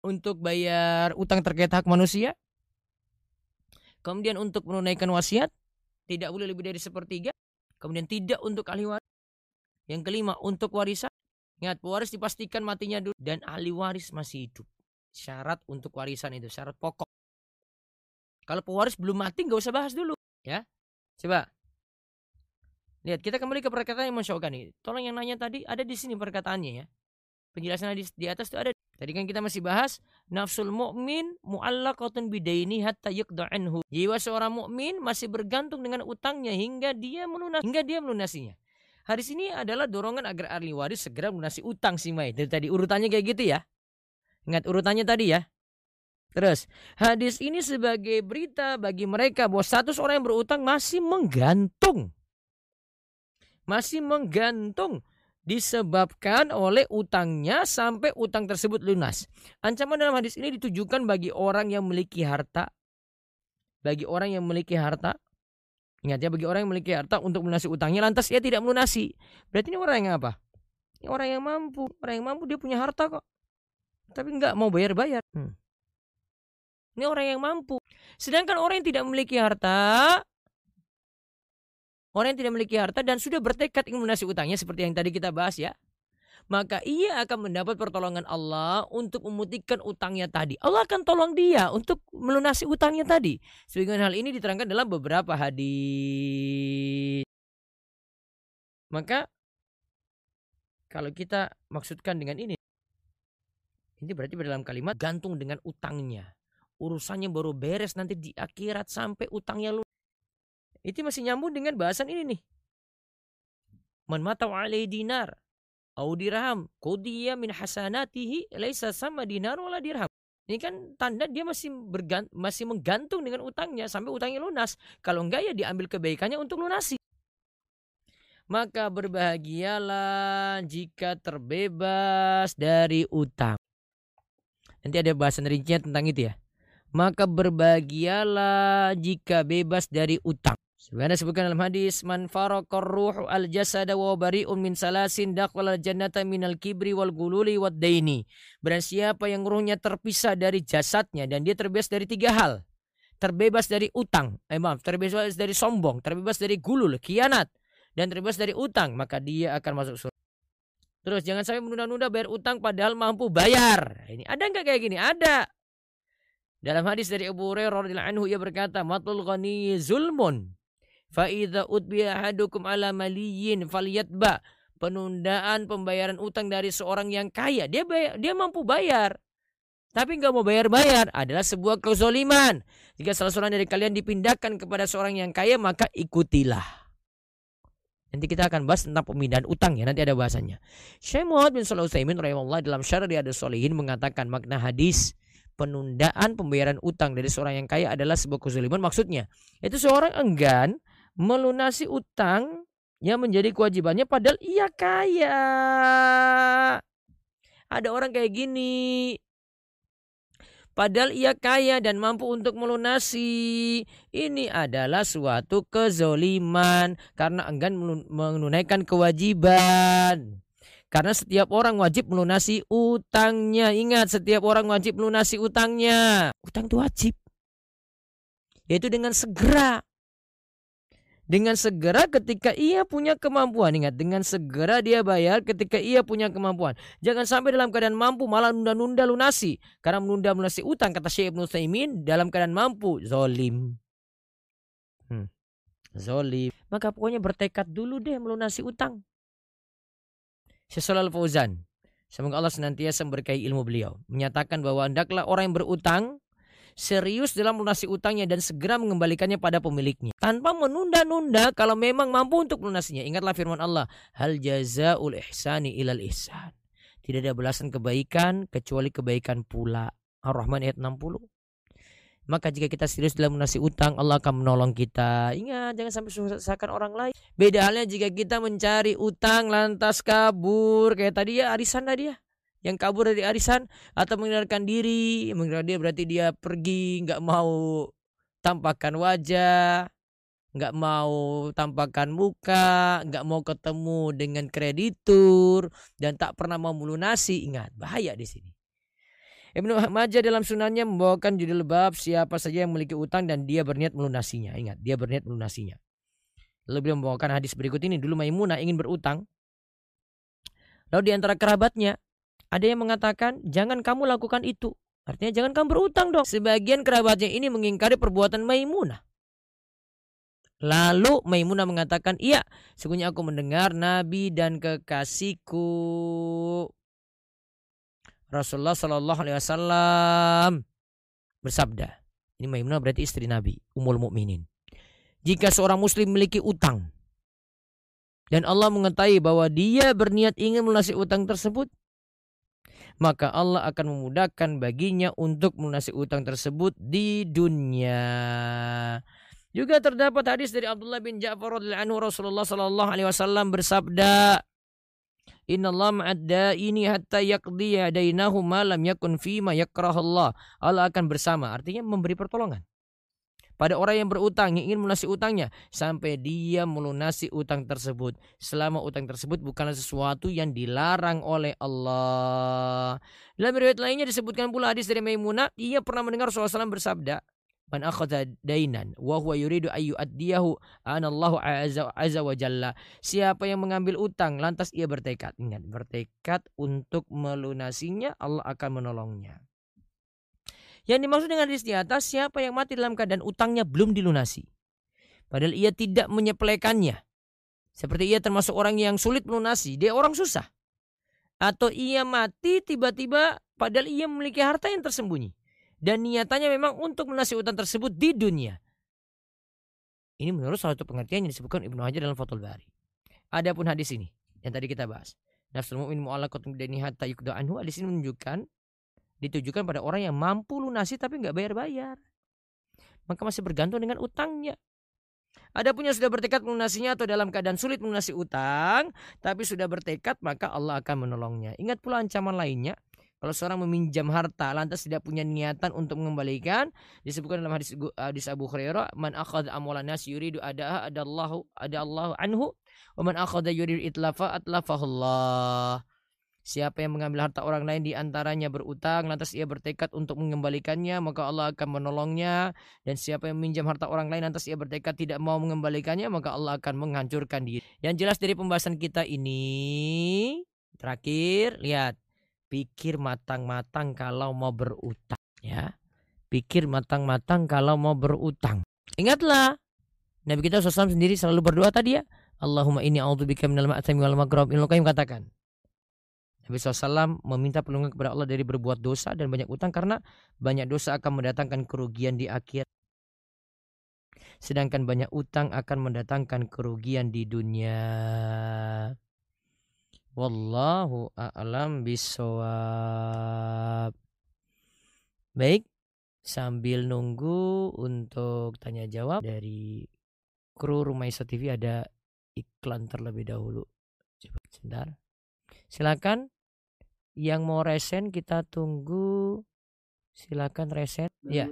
untuk bayar utang terkait hak manusia. Kemudian untuk menunaikan wasiat tidak boleh lebih dari sepertiga. Kemudian tidak untuk ahli waris. Yang kelima untuk warisan. Ingat pewaris dipastikan matinya dulu dan ahli waris masih hidup. Syarat untuk warisan itu syarat pokok. Kalau pewaris belum mati nggak usah bahas dulu, ya. Coba lihat kita kembali ke perkataan yang Syaukani. Tolong yang nanya tadi ada di sini perkataannya ya. Penjelasan di, di atas itu ada. Tadi kan kita masih bahas nafsul mukmin muallaqatun bidaini hatta anhu. Jiwa seorang mukmin masih bergantung dengan utangnya hingga dia melunas hingga dia melunasinya. Hadis ini adalah dorongan agar ahli waris segera melunasi utang si mayit. Dari tadi urutannya kayak gitu ya. Ingat urutannya tadi ya. Terus, hadis ini sebagai berita bagi mereka bahwa status orang yang berutang masih menggantung. Masih menggantung disebabkan oleh utangnya sampai utang tersebut lunas. Ancaman dalam hadis ini ditujukan bagi orang yang memiliki harta. Bagi orang yang memiliki harta. Ingat ya, bagi orang yang memiliki harta untuk melunasi utangnya, lantas ia tidak melunasi. Berarti ini orang yang apa? Ini orang yang mampu. Orang yang mampu dia punya harta kok. Tapi nggak mau bayar-bayar. Hmm. Ini orang yang mampu. Sedangkan orang yang tidak memiliki harta, Orang yang tidak memiliki harta dan sudah bertekad ingin melunasi utangnya seperti yang tadi kita bahas ya. Maka ia akan mendapat pertolongan Allah untuk memutihkan utangnya tadi. Allah akan tolong dia untuk melunasi utangnya tadi. Sebagaimana hal ini diterangkan dalam beberapa hadis. Maka kalau kita maksudkan dengan ini, ini berarti dalam kalimat gantung dengan utangnya. Urusannya baru beres nanti di akhirat sampai utangnya lunas. Itu masih nyambung dengan bahasan ini nih. Man mata alaihi dinar au dirham qudiya min hasanatihi laisa sama dinar wala dirham. Ini kan tanda dia masih bergant masih menggantung dengan utangnya sampai utangnya lunas. Kalau enggak ya diambil kebaikannya untuk lunasi. Maka berbahagialah jika terbebas dari utang. Nanti ada bahasan rincian tentang itu ya. Maka berbahagialah jika bebas dari utang. Sebenarnya disebutkan dalam hadis man faraqar ruhu al jasada wa bari'un min salasin dakhala jannata minal kibri wal gululi wad daini. Barang siapa yang ruhnya terpisah dari jasadnya dan dia terbebas dari tiga hal. Terbebas dari utang, eh maaf, terbebas dari sombong, terbebas dari gulul, kianat, dan terbebas dari utang, maka dia akan masuk surga. Terus jangan sampai menunda-nunda bayar utang padahal mampu bayar. Ini ada nggak kayak gini? Ada. Dalam hadis dari Abu Hurairah radhiyallahu anhu ia berkata, "Matul ghani zulmun." Fa idza utbiya ahadukum ala maliyin falyatba. Penundaan pembayaran utang dari seorang yang kaya, dia bayar, dia mampu bayar. Tapi nggak mau bayar-bayar adalah sebuah kezoliman. Jika salah seorang dari kalian dipindahkan kepada seorang yang kaya, maka ikutilah. Nanti kita akan bahas tentang pemindahan utang ya, nanti ada bahasanya. Syekh Muhammad bin Shalih Utsaimin rahimahullah dalam Syarah Riyadhus Shalihin mengatakan makna hadis penundaan pembayaran utang dari seorang yang kaya adalah sebuah kezaliman maksudnya. Itu seorang enggan melunasi utang yang menjadi kewajibannya padahal ia kaya. Ada orang kayak gini, Padahal ia kaya dan mampu untuk melunasi. Ini adalah suatu kezoliman karena enggan menunaikan kewajiban. Karena setiap orang wajib melunasi utangnya. Ingat, setiap orang wajib melunasi utangnya. Utang itu wajib. Yaitu dengan segera dengan segera ketika ia punya kemampuan. Ingat, dengan segera dia bayar ketika ia punya kemampuan. Jangan sampai dalam keadaan mampu malah nunda-nunda lunasi. Karena menunda lunasi utang, kata Syekh Ibn Taimin, dalam keadaan mampu, zolim. Hmm. Zolim. Maka pokoknya bertekad dulu deh melunasi utang. Syekh Al-Fauzan. Semoga Allah senantiasa memberkahi ilmu beliau. Menyatakan bahwa hendaklah orang yang berutang serius dalam melunasi utangnya dan segera mengembalikannya pada pemiliknya tanpa menunda-nunda kalau memang mampu untuk melunasinya. Ingatlah firman Allah, hal jazaul ihsani ilal ihsan. Tidak ada balasan kebaikan kecuali kebaikan pula. Ar-Rahman ayat 60. Maka jika kita serius dalam melunasi utang, Allah akan menolong kita. Ingat, jangan sampai susahkan orang lain. Beda halnya jika kita mencari utang lantas kabur. Kayak tadi ya, arisan tadi ya yang kabur dari arisan atau menghindarkan diri menghindarkan dia berarti dia pergi nggak mau tampakkan wajah nggak mau tampakkan muka nggak mau ketemu dengan kreditur dan tak pernah mau melunasi ingat bahaya di sini Ibnu Majah dalam sunannya membawakan judul bab siapa saja yang memiliki utang dan dia berniat melunasinya ingat dia berniat melunasinya lalu beliau membawakan hadis berikut ini dulu Maimunah ingin berutang lalu di antara kerabatnya ada yang mengatakan jangan kamu lakukan itu. Artinya jangan kamu berutang dong. Sebagian kerabatnya ini mengingkari perbuatan Maimunah. Lalu Maimunah mengatakan, iya, sesungguhnya aku mendengar Nabi dan kekasihku Rasulullah Shallallahu Alaihi Wasallam bersabda. Ini Maimunah berarti istri Nabi, Ummul Mukminin. Jika seorang Muslim memiliki utang dan Allah mengetahui bahwa dia berniat ingin melunasi utang tersebut, maka Allah akan memudahkan baginya untuk melunasi utang tersebut di dunia. Juga terdapat hadis dari Abdullah bin Ja'far radhiyallahu anhu Rasulullah sallallahu alaihi wasallam bersabda, Inna Allah ma'adda ini hatta yaqdi dainahu ma lam yakun fima yakrahullah. Allah akan bersama, artinya memberi pertolongan pada orang yang berutang yang ingin melunasi utangnya sampai dia melunasi utang tersebut selama utang tersebut bukanlah sesuatu yang dilarang oleh Allah. Dalam riwayat lainnya disebutkan pula hadis dari Maimunah, ia pernah mendengar Rasulullah SAW bersabda, Man akhadha dainan wa huwa yuridu ayu addiyahu anallahu azza wa jalla. Siapa yang mengambil utang lantas ia bertekad, ingat bertekad untuk melunasinya Allah akan menolongnya. Yang dimaksud dengan hadis di atas siapa yang mati dalam keadaan utangnya belum dilunasi. Padahal ia tidak menyepelekannya. Seperti ia termasuk orang yang sulit melunasi. Dia orang susah. Atau ia mati tiba-tiba padahal ia memiliki harta yang tersembunyi. Dan niatannya memang untuk melunasi utang tersebut di dunia. Ini menurut salah satu pengertian yang disebutkan Ibnu Hajar dalam Fathul Bari. Adapun hadis ini yang tadi kita bahas. Nafsul mu'min mu'allaqatun bidani hatta yukda anhu. Hadis ini menunjukkan ditujukan pada orang yang mampu lunasi tapi nggak bayar-bayar. Maka masih bergantung dengan utangnya. Ada punya sudah bertekad melunasinya atau dalam keadaan sulit melunasi utang, tapi sudah bertekad maka Allah akan menolongnya. Ingat pula ancaman lainnya, Kalau seorang meminjam harta lantas tidak punya niatan untuk mengembalikan, disebutkan dalam hadis hadis Abu Hurairah, "Man akhadha amwalan nas yuridu adaha adallahu adallahu anhu, wa man akhadha yuridu itlafa atlafahullah." Siapa yang mengambil harta orang lain di antaranya berutang, lantas ia bertekad untuk mengembalikannya, maka Allah akan menolongnya. Dan siapa yang meminjam harta orang lain, lantas ia bertekad tidak mau mengembalikannya, maka Allah akan menghancurkan diri. Yang jelas dari pembahasan kita ini, terakhir, lihat. Pikir matang-matang kalau mau berutang. ya Pikir matang-matang kalau mau berutang. Ingatlah, Nabi kita SAW sendiri selalu berdoa tadi ya. Allahumma inni a'udzubika minal ma'asami wal Qayyim katakan, Nabi SAW meminta perlindungan kepada Allah dari berbuat dosa dan banyak utang karena banyak dosa akan mendatangkan kerugian di akhir. Sedangkan banyak utang akan mendatangkan kerugian di dunia. Wallahu a'lam bisawab. Baik, sambil nunggu untuk tanya jawab dari kru Rumaiso TV ada iklan terlebih dahulu. Coba sebentar. Silakan yang mau resen kita tunggu. Silakan resen. Ya.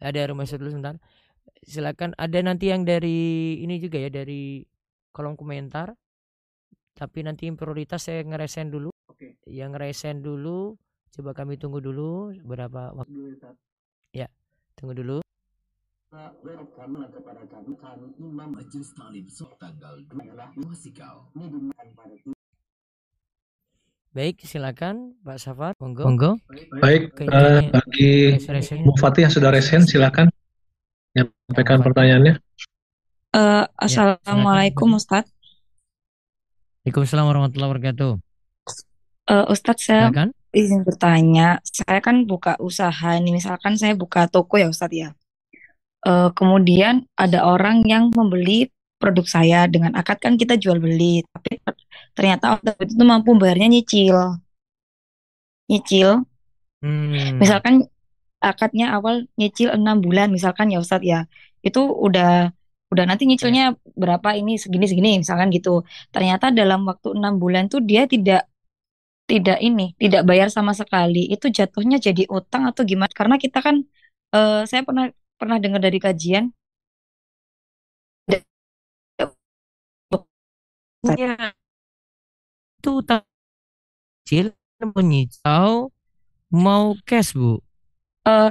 Ada rumah dulu sebentar. Silakan ada nanti yang dari ini juga ya dari kolom komentar. Tapi nanti yang prioritas saya ngeresen dulu. Oke. Yang ngeresen dulu coba kami tunggu dulu berapa waktu. Ya, tunggu dulu. Welcome kepada kami kami Imam Majelis tanggal 2 Musikal. Ini pada Baik, silakan Pak Safar. Monggo. Monggo. Baik, eh, bagi. Bu Fatih yang sudah resen, silakan menyampaikan Fatih. pertanyaannya. Eh, Assalamualaikum Ustadz. Waalaikumsalam warahmatullahi wabarakatuh. Eh, Ustadz saya Silakan. izin bertanya. Saya kan buka usaha nih, misalkan saya buka toko ya Ustadz ya. Eh, kemudian ada orang yang membeli produk saya dengan akad kan kita jual beli, tapi ternyata waktu itu mampu bayarnya nyicil. Nyicil, Hmm. misalkan akadnya awal nyicil enam bulan misalkan ya Ustadz ya. Itu udah udah nanti nyicilnya berapa ini segini segini misalkan gitu. Ternyata dalam waktu enam bulan tuh dia tidak tidak ini tidak bayar sama sekali. Itu jatuhnya jadi utang atau gimana? Karena kita kan eh, saya pernah pernah dengar dari kajian Ya. Itu utang kecil menyicau mau cash, Bu. eh,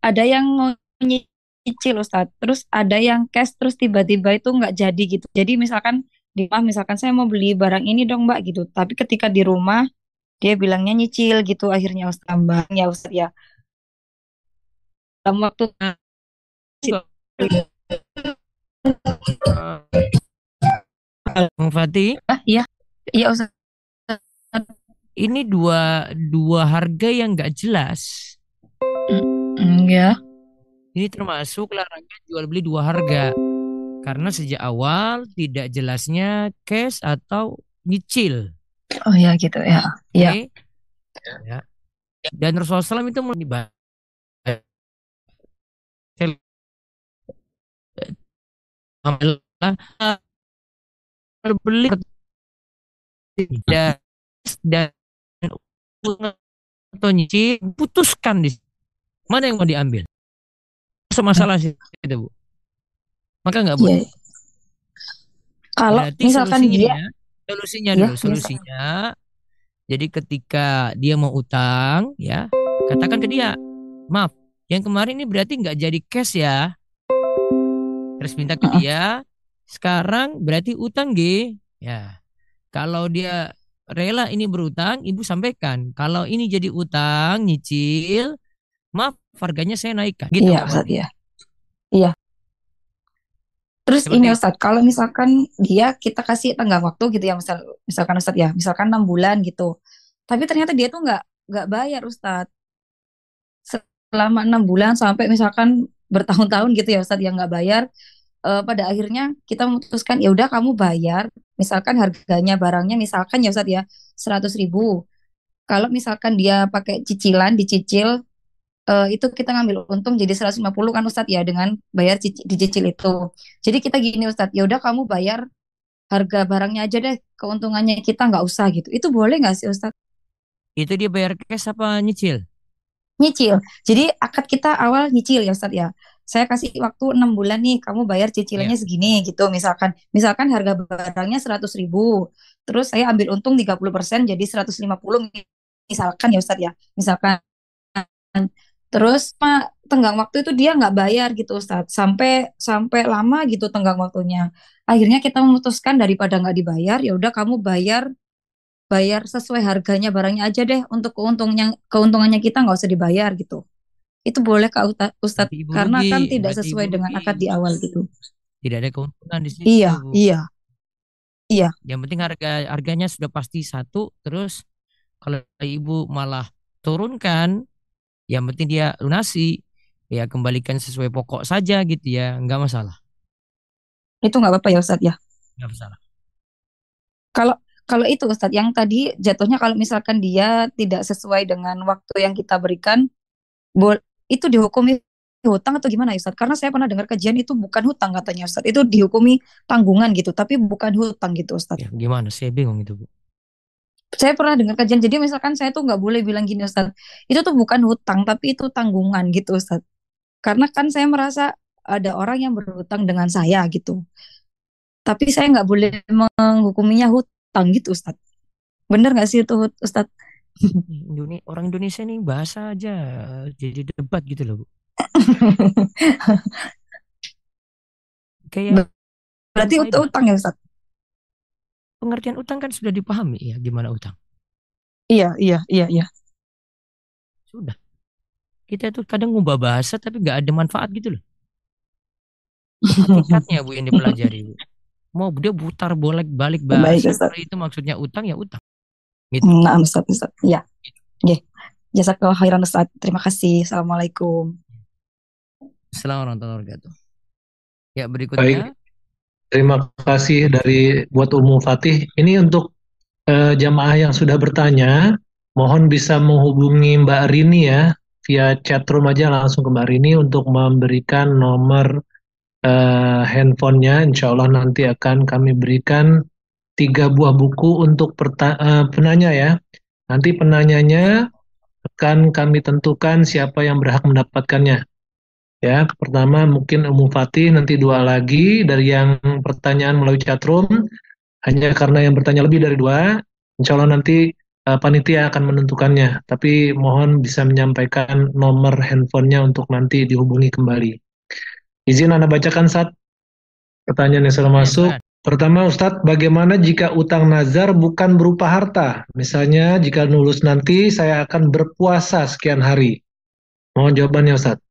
ada yang mau nyicil Ustadz, terus ada yang cash terus tiba-tiba itu nggak jadi gitu. Jadi misalkan di rumah misalkan saya mau beli barang ini dong Mbak gitu, tapi ketika di rumah dia bilangnya nyicil gitu akhirnya Ustadz. Tambah ya Ustadz ya. Dalam waktu Bang Fatih, ah iya. Iya Ustadz. Ini dua dua harga yang nggak jelas. Mm, ya Ini termasuk larangan jual beli dua harga. Karena sejak awal tidak jelasnya cash atau nyicil. oh ya gitu ya ya Oke? Ya. Dan Rasulullah SAW itu mulai dibahas. beli dan dan atau nyicil putuskan di mana yang mau diambil. Masuk masalah sih itu bu. Maka nggak Iya. boleh. Kalau Berarti misalkan solusinya dia ya, solusinya Ya, dulu, biasa. solusinya. Jadi ketika dia mau utang, ya katakan ke dia, maaf, yang kemarin ini berarti nggak jadi cash ya. Terus minta ke dia, sekarang berarti utang G. Ya, kalau dia rela ini berutang, ibu sampaikan. Kalau ini jadi utang, nyicil, maaf, harganya saya naikkan. Gitu Iya, Mati. iya. Iya. Terus Seperti ini. Ustadz, kalau misalkan dia kita kasih tenggang waktu gitu ya, misal, misalkan Ustadz ya, misalkan enam bulan gitu. Tapi ternyata dia tuh nggak nggak bayar Ustadz. Selama enam bulan sampai misalkan bertahun-tahun gitu ya Ustadz yang nggak bayar. eh, pada akhirnya kita memutuskan ya udah kamu bayar. Misalkan harganya barangnya misalkan ya Ustadz ya seratus ribu. Kalau misalkan dia pakai cicilan dicicil eh, itu kita ngambil untung jadi 150 kan Ustadz ya dengan bayar cici- dicicil itu. Jadi kita gini Ustadz, ya udah kamu bayar harga barangnya aja deh, keuntungannya kita nggak usah gitu. Itu boleh nggak sih Ustadz? Itu dia bayar cash apa nyicil? Nyicil. Jadi akad kita awal nyicil ya Ustadz ya. Saya kasih waktu enam bulan nih, kamu bayar cicilannya Iya. segini gitu. Misalkan, misalkan harga barangnya 100 ribu, terus saya ambil untung 30% jadi 150 misalkan ya Ustadz ya. Misalkan. Terus ma, tenggang waktu itu dia nggak bayar gitu Ustadz. Sampai sampai lama gitu tenggang waktunya. Akhirnya kita memutuskan daripada nggak dibayar, ya udah kamu bayar bayar sesuai harganya barangnya aja deh untuk keuntungannya keuntungannya kita nggak usah dibayar gitu. Itu boleh Kak Ustadz ibu karena rugi, kan tidak sesuai ibu dengan rugi. akad di awal gitu. Tidak ada keuntungan di situ. Iya, iya. Iya, Yang penting harga harganya sudah pasti satu. Terus kalau ibu malah turunkan, yang penting dia lunasi, ya kembalikan sesuai pokok saja gitu ya, nggak masalah, itu nggak apa-apa ya Ustadz ya. nggak masalah. Kalau kalau itu Ustadz yang tadi jatuhnya kalau misalkan dia tidak sesuai dengan waktu yang kita berikan, itu dihukumi hutang atau gimana Ustadz? Karena saya pernah dengar kajian itu bukan hutang katanya Ustadz. Itu dihukumi tanggungan gitu, tapi bukan hutang gitu Ustadz. Ya, gimana? Saya bingung itu bu. Saya pernah dengar kajian, jadi misalkan saya tuh nggak boleh bilang gini Ustadz, itu tuh bukan hutang, tapi itu tanggungan gitu Ustadz. Karena kan saya merasa ada orang yang berhutang dengan saya gitu. Tapi saya nggak boleh menghukuminya hutang gitu Ustadz. Bener nggak sih itu Ustadz? Indonesia, orang Indonesia nih bahasa aja jadi debat gitu loh bu. Kayak Berarti utang ya Ustadz? Pengertian utang kan sudah dipahami ya gimana utang. Iya, iya, iya, iya. Sudah. Kita tuh kadang ngubah bahasa tapi nggak ada manfaat gitu loh. Hakikatnya bu yang dipelajari bu. Mau dia putar bolak balik Baik, bahasa Ustaz. kalau itu maksudnya utang ya utang. Gitu. Nah, Ustadz, Ustadz. Iya. Oke. Jazakallah khairan Ustadz. Terima kasih. Assalamualaikum. Assalamualaikum warahmatullahi wabarakatuh. Ya berikutnya. Terima kasih dari buat Umum Fatih. Ini untuk eh, jamaah yang sudah bertanya, mohon bisa menghubungi Mbak Rini ya via chatroom aja langsung ke Mbak Rini untuk memberikan nomor eh, handphonenya. Insya Allah nanti akan kami berikan tiga buah buku untuk eh, penanya ya. Nanti penanyanya akan kami tentukan siapa yang berhak mendapatkannya. Ya, pertama mungkin Umum Fatih, nanti dua lagi dari yang pertanyaan melalui chatroom. Hanya karena yang bertanya lebih dari dua, insya Allah nanti eh, panitia akan menentukannya. Tapi mohon bisa menyampaikan nomor handphonenya untuk nanti dihubungi kembali. Izin Anda bacakan saat pertanyaan yang sudah masuk. Pertama Ustadz, bagaimana jika utang nazar bukan berupa harta? Misalnya jika lulus nanti saya akan berpuasa sekian hari. Mohon jawabannya Ustadz.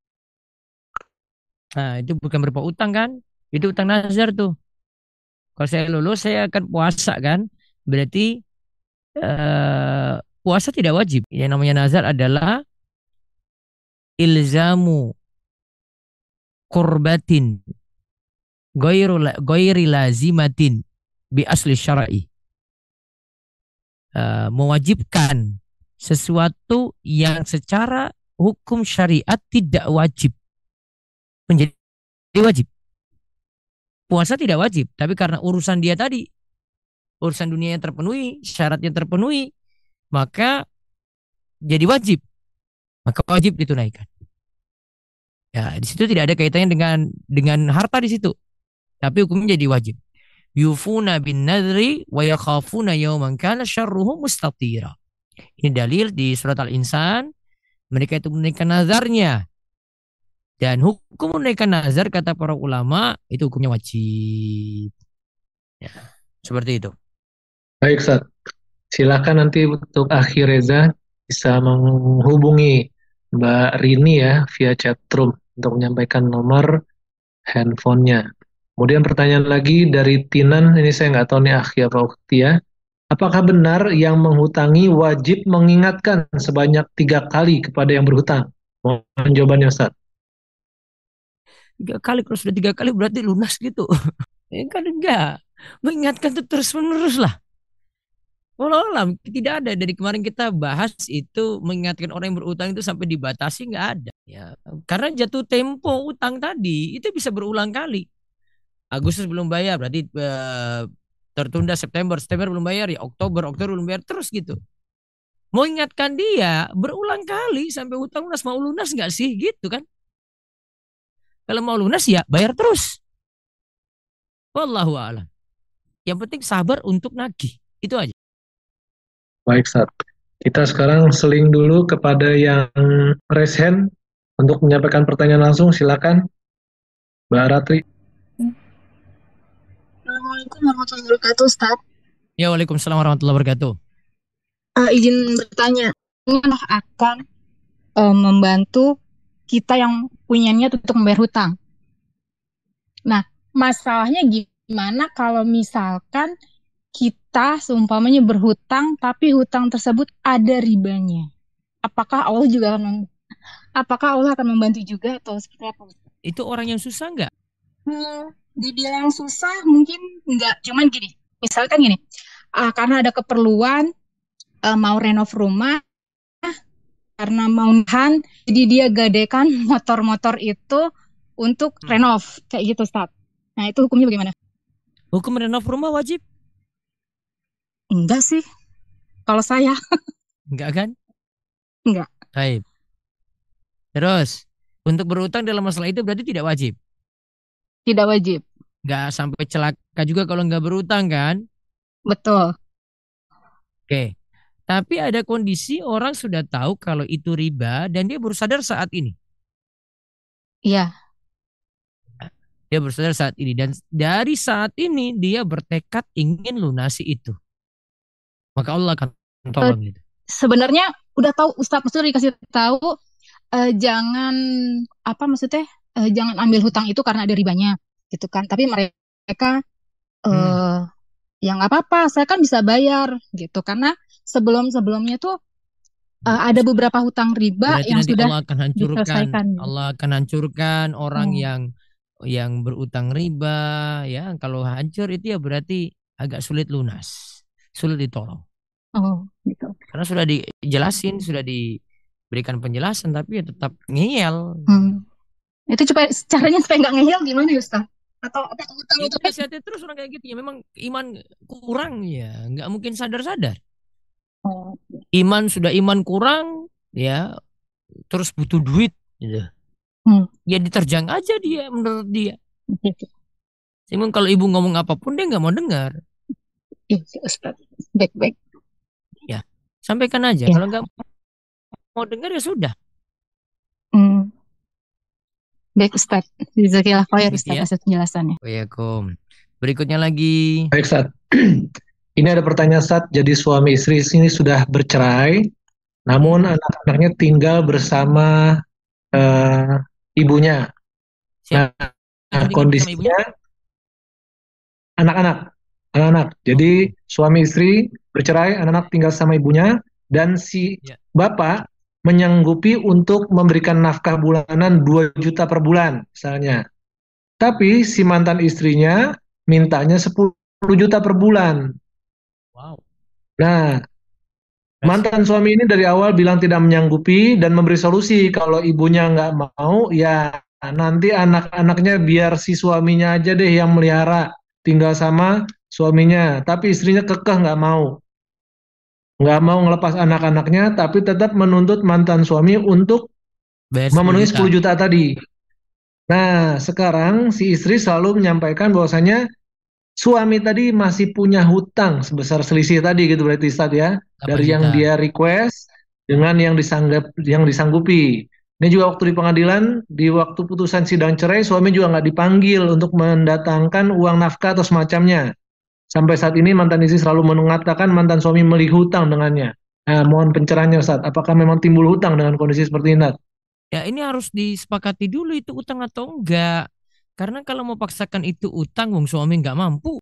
Nah itu bukan berupa utang kan? Itu utang nazar tuh. Kalau saya lulus saya akan puasa kan? Berarti eh, puasa tidak wajib. Yang namanya nazar adalah ilzamu kurbatin la- ghairi lazimatin bi asli syar'i. Eh, mewajibkan sesuatu yang secara hukum syariat tidak wajib menjadi wajib. Puasa tidak wajib, tapi karena urusan dia tadi, urusan dunia yang terpenuhi, syaratnya terpenuhi, maka jadi wajib. Maka wajib ditunaikan. Ya, di situ tidak ada kaitannya dengan dengan harta di situ. Tapi hukumnya jadi wajib. Yufuna bin nadri wa yakhafuna yawman kana syarruhu mustatira. Ini dalil di surat Al-Insan. Mereka itu menunaikan nazarnya. Dan hukum menunaikan nazar kata para ulama itu hukumnya wajib. Ya, seperti itu. Baik, Ustaz. Silakan nanti untuk akhir Reza bisa menghubungi Mbak Rini ya via chatroom untuk menyampaikan nomor handphonenya. Kemudian pertanyaan lagi dari Tinan, ini saya nggak tahu nih akhi apa ya. Apakah benar yang menghutangi wajib mengingatkan sebanyak tiga kali kepada yang berhutang? Mohon jawabannya Ustaz. Tiga kali kalau sudah tiga kali berarti lunas gitu. ya kan enggak. Mengingatkan itu terus menerus lah. Walau alam tidak ada dari kemarin kita bahas itu mengingatkan orang yang berutang itu sampai dibatasi nggak ada ya karena jatuh tempo utang tadi itu bisa berulang kali Agustus belum bayar berarti eh, tertunda September September belum bayar ya Oktober Oktober belum bayar terus gitu Mau ingatkan dia berulang kali sampai hutang lunas mau lunas nggak sih gitu kan? Kalau mau lunas ya bayar terus. Wallahu a'lam. Yang penting sabar untuk nagih. Itu aja. Baik, Ustaz. Kita sekarang seling dulu kepada yang raise hand untuk menyampaikan pertanyaan langsung. Silakan, Mbak Ratri. Assalamualaikum warahmatullahi wabarakatuh, Ustaz. Ya Waalaikumsalam warahmatullahi wabarakatuh. Eh, izin bertanya, ini akan eh, membantu kita yang punya niat untuk membayar hutang. Nah, masalahnya gimana kalau misalkan kita seumpamanya berhutang, tapi hutang tersebut ada ribanya? Apakah Allah juga akan apakah Allah akan membantu juga atau seperti apa? Itu orang yang susah nggak? Hmm, dibilang susah mungkin enggak, cuman gini, misalkan gini, ah, karena ada keperluan eh, mau renov rumah, karena mau nahan, jadi dia gadekan motor-motor itu untuk Hmm. renov, kayak gitu, Ustaz. Nah, itu hukumnya bagaimana? Hukum renov rumah wajib? Enggak sih, kalau saya. Enggak kan? Enggak. Baik. Terus, untuk berutang dalam masalah itu berarti tidak wajib. Tidak wajib. Nggak sampai celaka juga kalau nggak berutang kan? Betul. Oke. Tapi ada kondisi orang sudah tahu kalau itu riba dan dia baru sadar saat ini. Iya. Dia baru sadar saat ini dan dari saat ini dia bertekad ingin lunasi itu. Maka Allah akan tolong itu. Sebenarnya udah tahu Ustaz maksudnya dikasih tahu eh, jangan apa maksudnya eh, jangan ambil hutang itu karena ada ribanya gitu kan. Tapi mereka eh Hmm. ya nggak apa-apa, saya kan bisa bayar gitu karena sebelum-sebelumnya tuh eh, ada beberapa hutang riba Berarti yang sudah Allah akan hancurkan. diselesaikan. Allah akan hancurkan orang Hmm. yang yang berutang riba ya. Kalau hancur itu ya berarti agak sulit lunas, sulit ditolong. Oh, gitu. Karena sudah dijelasin, sudah diberikan penjelasan tapi ya tetap ngeyel. Hmm. Itu supaya caranya supaya nggak ngeyel gimana ya Ustaz? Atau apa hutang Itu itu nasihatnya terus orang kayak gitu ya memang iman kurang ya, nggak mungkin sadar-sadar. Oh, Iman sudah iman kurang ya, terus butuh duit gitu. Hmm. Ya diterjang aja dia menurut dia. gitu. Cuman kalau ibu ngomong apa pun dia nggak mau dengar. Iya, Ustaz. Baik-baik. Sampaikan aja. Ya. Kalau nggak mau dengar ya sudah. Hmm. Baik Ustaz. Jazakillah khair Ustaz ya. atas penjelasannya. Waalaikum. Berikutnya lagi. Baik, Ustaz. Ini ada pertanyaan, Ustaz. Jadi suami istri ini sudah bercerai, namun anak-anaknya tinggal bersama eh, ibunya. Siap. Nah, kondisinya anak-anak, anak-anak. Jadi suami istri bercerai, anak-anak tinggal sama ibunya, dan si Ya. bapak menyanggupi untuk memberikan nafkah bulanan 2 juta per bulan, misalnya. Tapi si mantan istrinya mintanya 10 juta per bulan. Nah, mantan suami ini dari awal bilang tidak menyanggupi dan memberi solusi kalau ibunya nggak mau, ya nanti anak-anaknya biar si suaminya aja deh yang melihara, tinggal sama suaminya. Tapi istrinya kekeh nggak mau, nggak mau ngelepas anak-anaknya, tapi tetap menuntut mantan suami untuk Bayar 10 memenuhi juta. 10 juta tadi. Nah, sekarang si istri selalu menyampaikan bahwasanya suami tadi masih punya hutang sebesar selisih tadi gitu berarti Ustaz ya, 8 dari yang juta. dia request dengan yang disanggap yang disanggupi. Ini juga waktu di pengadilan, di waktu putusan sidang cerai, suami juga nggak dipanggil untuk mendatangkan uang nafkah atau semacamnya. Sampai saat ini mantan istri selalu mengatakan mantan suami melihat hutang dengannya. Nah, mohon pencerahannya Ustaz, apakah memang timbul hutang dengan kondisi seperti ini? Ya ini harus disepakati dulu itu utang atau enggak. Karena kalau mau paksakan itu utang, wong suami nggak mampu.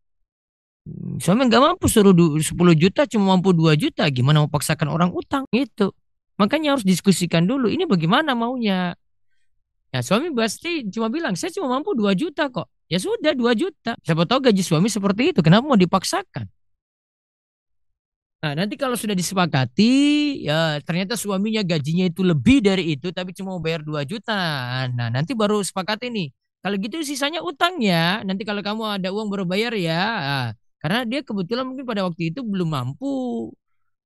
Suami nggak mampu suruh du- 10 juta cuma mampu 2 juta. Gimana mau paksakan orang utang? Gitu. Makanya harus diskusikan dulu. Ini bagaimana maunya? Ya suami pasti cuma bilang, saya cuma mampu 2 juta kok. Ya sudah 2 juta. Siapa tahu gaji suami seperti itu. Kenapa mau dipaksakan? Nah, nanti kalau sudah disepakati, ya ternyata suaminya gajinya itu lebih dari itu, tapi cuma mau bayar 2 juta. Nah, nanti baru sepakati nih. Kalau gitu sisanya utang ya. Nanti kalau kamu ada uang baru bayar ya. Ah, karena dia kebetulan mungkin pada waktu itu belum mampu.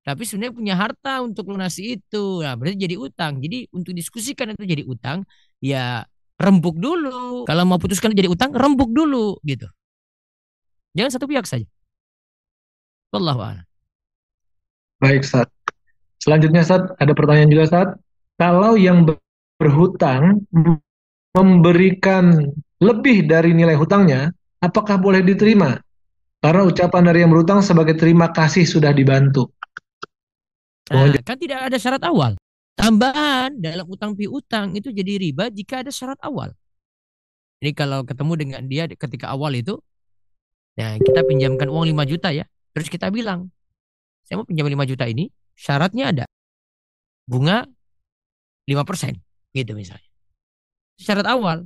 Tapi sebenarnya punya harta untuk lunasi itu. Nah, berarti jadi utang. Jadi untuk diskusikan itu jadi utang, ya rembuk dulu. Kalau mau putuskan jadi utang, rembuk dulu gitu. Jangan satu pihak saja. A'lam. Baik, Ustaz. Selanjutnya, Ustaz, ada pertanyaan juga, Ustaz. Kalau yang ber- berhutang memberikan lebih dari nilai hutangnya, apakah boleh diterima? Karena ucapan dari yang berhutang sebagai terima kasih sudah dibantu. Nah, kan tidak ada syarat awal. Tambahan dalam utang piutang itu jadi riba jika ada syarat awal. Jadi kalau ketemu dengan dia ketika awal itu, nah kita pinjamkan uang 5 juta ya. Terus kita bilang, saya mau pinjam 5 juta ini, syaratnya ada. Bunga 5% gitu misalnya. Syarat awal.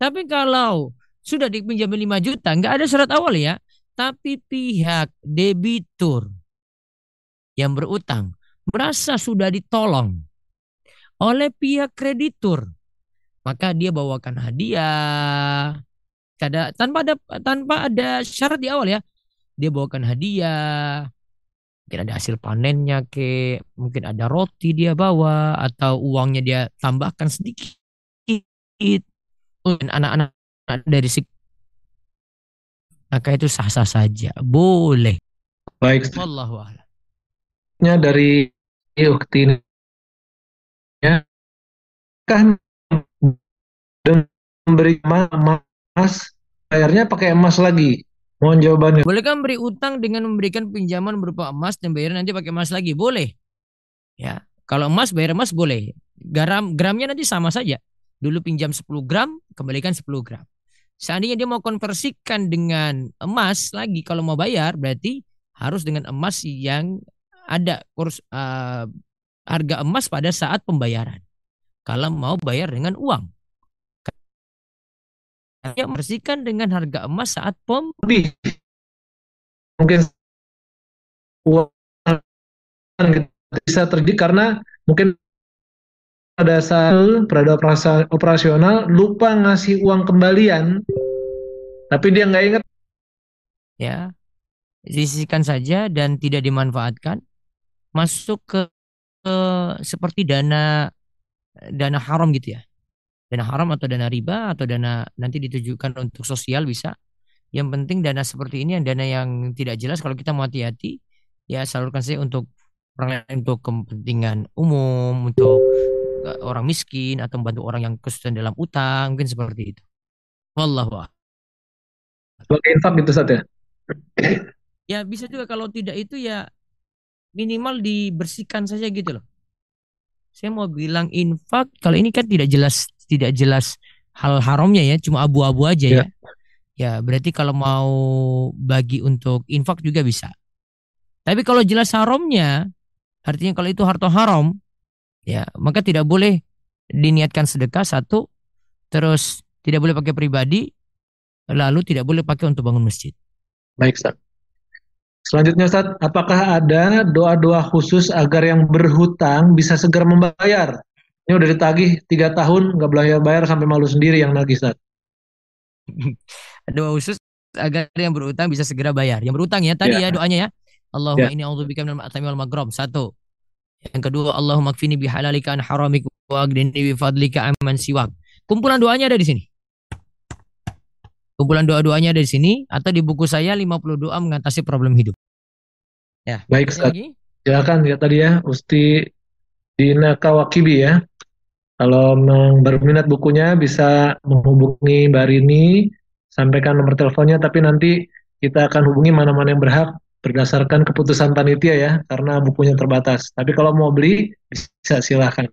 Tapi kalau sudah dipinjam 5 juta, nggak ada syarat awal ya. Tapi pihak debitur yang berutang merasa sudah ditolong oleh pihak kreditur, maka dia bawakan hadiah. Kada, tanpa ada tanpa ada syarat di awal ya. Dia bawakan hadiah. Mungkin ada hasil panennya ke, mungkin ada roti dia bawa atau uangnya dia tambahkan sedikit. Mungkin anak-anak dari si maka itu sah-sah saja. Boleh. Baik. Wallahu a'lam. Nya dari ukti ini ya kan memberi emas bayarnya pakai emas lagi mohon jawabannya Bolehkah memberi utang dengan memberikan pinjaman berupa emas dan bayar nanti pakai emas lagi? Boleh. Ya. Kalau emas bayar emas boleh. Garam gramnya nanti sama saja. Dulu pinjam 10 gram, kembalikan 10 gram. Seandainya dia mau konversikan dengan emas lagi kalau mau bayar berarti harus dengan emas yang ada kurs eh, harga emas pada saat pembayaran. Kalau mau bayar dengan uang. Dia membersihkan dengan harga emas saat lebih mungkin uang bisa terjadi karena mungkin pada saat operasi- operasional lupa ngasih uang kembalian. Tapi dia nggak ingat. Ya disisihkan saja dan tidak dimanfaatkan. Masuk ke, ke seperti dana dana haram gitu ya. Dana haram atau dana riba atau dana nanti ditujukan untuk sosial bisa. Yang penting dana seperti ini yang dana yang tidak jelas kalau kita mau hati-hati ya salurkan saja untuk untuk kepentingan umum untuk orang miskin atau membantu orang yang kesulitan dalam utang mungkin seperti itu wallahu sebagai infak gitu saat ya ya bisa juga kalau tidak itu ya minimal dibersihkan saja gitu loh. Saya mau bilang infak kalau ini kan tidak jelas tidak jelas hal haramnya ya, cuma abu-abu aja ya. Ya, berarti kalau mau bagi untuk infak juga bisa. Tapi kalau jelas haramnya, artinya kalau itu harta haram, ya, maka tidak boleh diniatkan sedekah satu, terus tidak boleh pakai pribadi, lalu tidak boleh pakai untuk bangun masjid. baik Ustaz selanjutnya Ustaz apakah ada doa-doa khusus agar yang berhutang bisa segera membayar ini udah ditagih tiga tahun nggak bayar-bayar sampai malu sendiri yang nagih Ustaz doa khusus agar yang berutang bisa segera bayar. Yang berutang ya tadi Ya. ya doanya ya. Allahumma Ya. inni a'udzubika minal ma'tami wal maghrab. Satu. Yang kedua, Allahumma kfini bihalalika an haramik wa aghdini bi fadlika amman siwak. Kumpulan doanya ada di sini. Kumpulan doa-doanya ada di sini atau di buku saya 50 doa mengatasi problem hidup. Ya. baik Ustaz lagi? silakan ya tadi ya Usti Dina Kawakibi ya kalau memang berminat bukunya bisa menghubungi Mbak Rini sampaikan nomor teleponnya tapi nanti kita akan hubungi mana-mana yang berhak berdasarkan keputusan panitia ya karena bukunya terbatas. Tapi kalau mau beli bisa silahkan.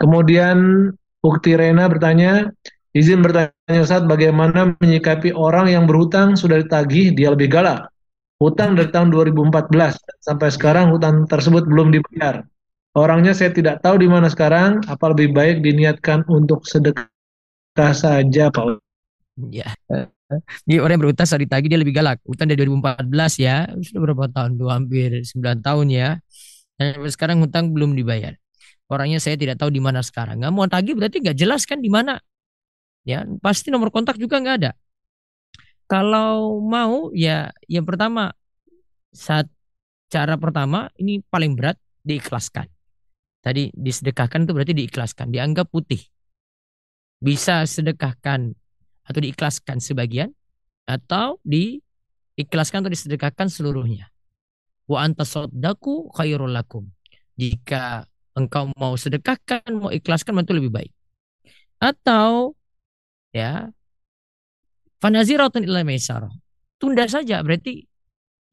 Kemudian Ukti Rena bertanya izin bertanya Ustaz bagaimana menyikapi orang yang berhutang sudah ditagih dia lebih galak? Hutang dari tahun 2014 sampai sekarang hutang tersebut belum dibayar. Orangnya saya tidak tahu di mana sekarang apa lebih baik diniatkan untuk sedekah saja Pak Ya. Ini orang yang berutang saat ditagih dia lebih galak. Utang dari 2014 ya. Sudah berapa tahun? Dua hampir 9 tahun ya. Dan sekarang hutang belum dibayar. Orangnya saya tidak tahu di mana sekarang. Nggak mau tagih berarti nggak jelas kan di mana. Ya, pasti nomor kontak juga nggak ada. Kalau mau ya yang pertama saat cara pertama ini paling berat diikhlaskan. Tadi disedekahkan itu berarti diikhlaskan, dianggap putih. Bisa sedekahkan atau diikhlaskan sebagian atau diikhlaskan atau disedekahkan seluruhnya. Wa antasaddaku khairul lakum. Jika engkau mau sedekahkan, mau ikhlaskan itu lebih baik. Atau ya fanaziratun ila maisarah. Tunda saja berarti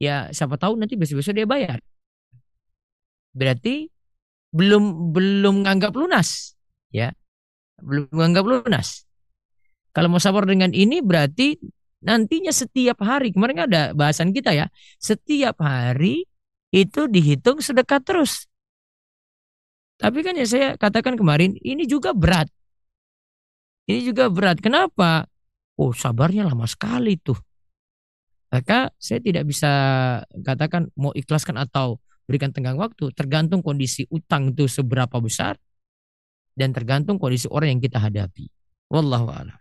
ya siapa tahu nanti besok-besok dia bayar. Berarti belum belum menganggap lunas, ya. Belum menganggap lunas. Kalau mau sabar dengan ini berarti nantinya setiap hari, kemarin ada bahasan kita ya, setiap hari itu dihitung sedekah terus. Tapi kan ya saya katakan kemarin, ini juga berat. Ini juga berat. Kenapa? Oh sabarnya lama sekali tuh. Maka saya tidak bisa katakan mau ikhlaskan atau berikan tenggang waktu. Tergantung kondisi utang itu seberapa besar dan tergantung kondisi orang yang kita hadapi. Wallahu a'lam.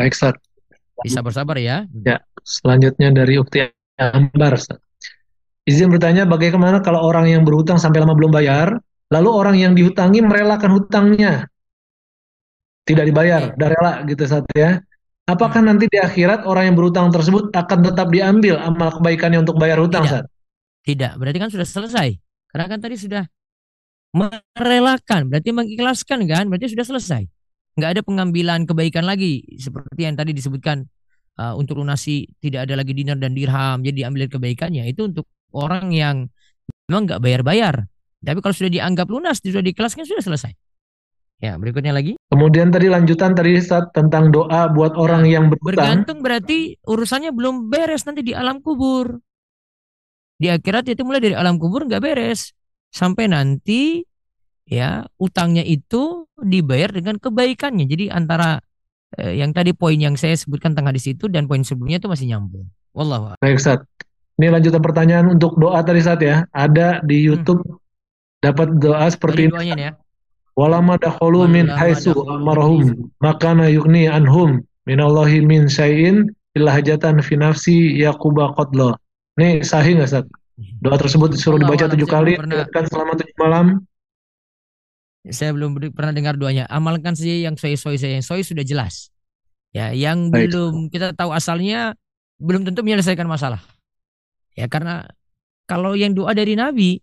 Baik, Ustaz. Bisa bersabar ya. Ya, selanjutnya dari Ukti Ambar, Ustaz. Izin bertanya, bagaimana kalau orang yang berhutang sampai lama belum bayar, lalu orang yang dihutangi merelakan hutangnya, tidak dibayar, udah rela gitu Ustaz ya. Apakah nanti di akhirat orang yang berhutang tersebut akan tetap diambil amal kebaikannya untuk bayar hutang, Tidak. Ustaz? Tidak, berarti kan sudah selesai. Karena kan tadi sudah merelakan, berarti mengikhlaskan kan, berarti sudah selesai. Nggak ada pengambilan kebaikan lagi seperti yang tadi disebutkan uh, untuk lunasi tidak ada lagi dinar dan dirham, jadi diambil kebaikannya itu untuk orang yang memang nggak bayar-bayar. Tapi kalau sudah dianggap lunas, sudah diikhlaskan sudah selesai. Ya, berikutnya lagi. Kemudian tadi lanjutan tadi Ustaz tentang doa buat orang yang berhutang. Bergantung berarti urusannya belum beres nanti di alam kubur. Di akhirat itu mulai dari alam kubur nggak beres sampai nanti ya utangnya itu dibayar dengan kebaikannya. Jadi antara eh, yang tadi poin yang saya sebutkan tengah di situ dan poin sebelumnya itu masih nyambung. Wallahu a'lam. Baik, Ustaz. Ini lanjutan pertanyaan untuk doa tadi Ustaz ya. Ada di YouTube dapat doa seperti ini. nih ya. Walama dakhulu min haitsu amarahum makana yugni anhum minallahi min syai'in illa hajatan fi nafsi yaquba qadla. Ini sahih nggak Ustaz? Doa tersebut disuruh dibaca tujuh kali, dilakukan selama tujuh malam. Saya belum pernah dengar doanya. Amalkan saja yang soi-soi saja. Yang soi sudah jelas. Ya, yang Baik. belum kita tahu asalnya belum tentu menyelesaikan masalah. Ya, karena kalau yang doa dari Nabi,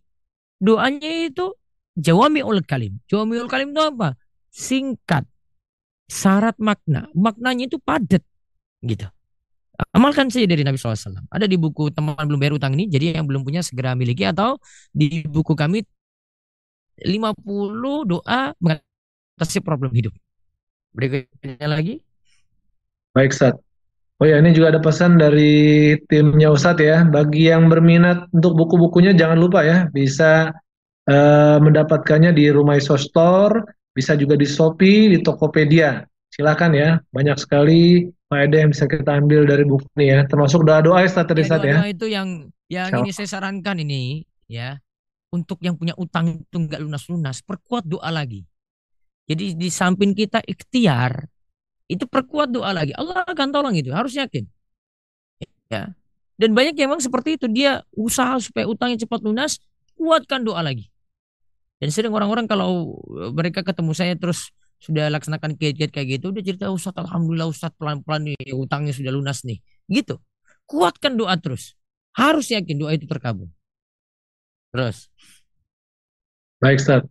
doanya itu jawami'ul kalim. Jawami'ul kalim itu apa? Singkat. Syarat makna. Maknanya itu padat. Gitu. Amalkan saja dari Nabi SAW. Ada di buku teman belum bayar utang ini. Jadi yang belum punya segera miliki. Atau di buku kami 50 doa mengatasi problem hidup. Berikutnya lagi. Baik Ustaz. Oh ya, ini juga ada pesan dari timnya Ustadz ya. Bagi yang berminat untuk buku-bukunya jangan lupa ya, bisa eh, mendapatkannya di Rumah Iso Store, bisa juga di Shopee, di Tokopedia. Silakan ya, banyak sekali faedah yang bisa kita ambil dari buku ini ya. Termasuk doa-doa ya Ustadz tadi Ya, Ustadz ya. itu yang yang Insya ini saya sarankan ini ya untuk yang punya utang itu nggak lunas-lunas perkuat doa lagi. Jadi di samping kita ikhtiar itu perkuat doa lagi. Allah akan tolong itu harus yakin. Ya. Dan banyak yang memang seperti itu dia usaha supaya utangnya cepat lunas kuatkan doa lagi. Dan sering orang-orang kalau eh, mereka ketemu saya terus sudah laksanakan kiat-kiat kayak gitu dia cerita Ustaz Alhamdulillah Ustaz pelan-pelan nih utangnya sudah lunas nih. Gitu. Kuatkan doa terus. Harus yakin doa itu terkabul. Terus. Baik Ustadz.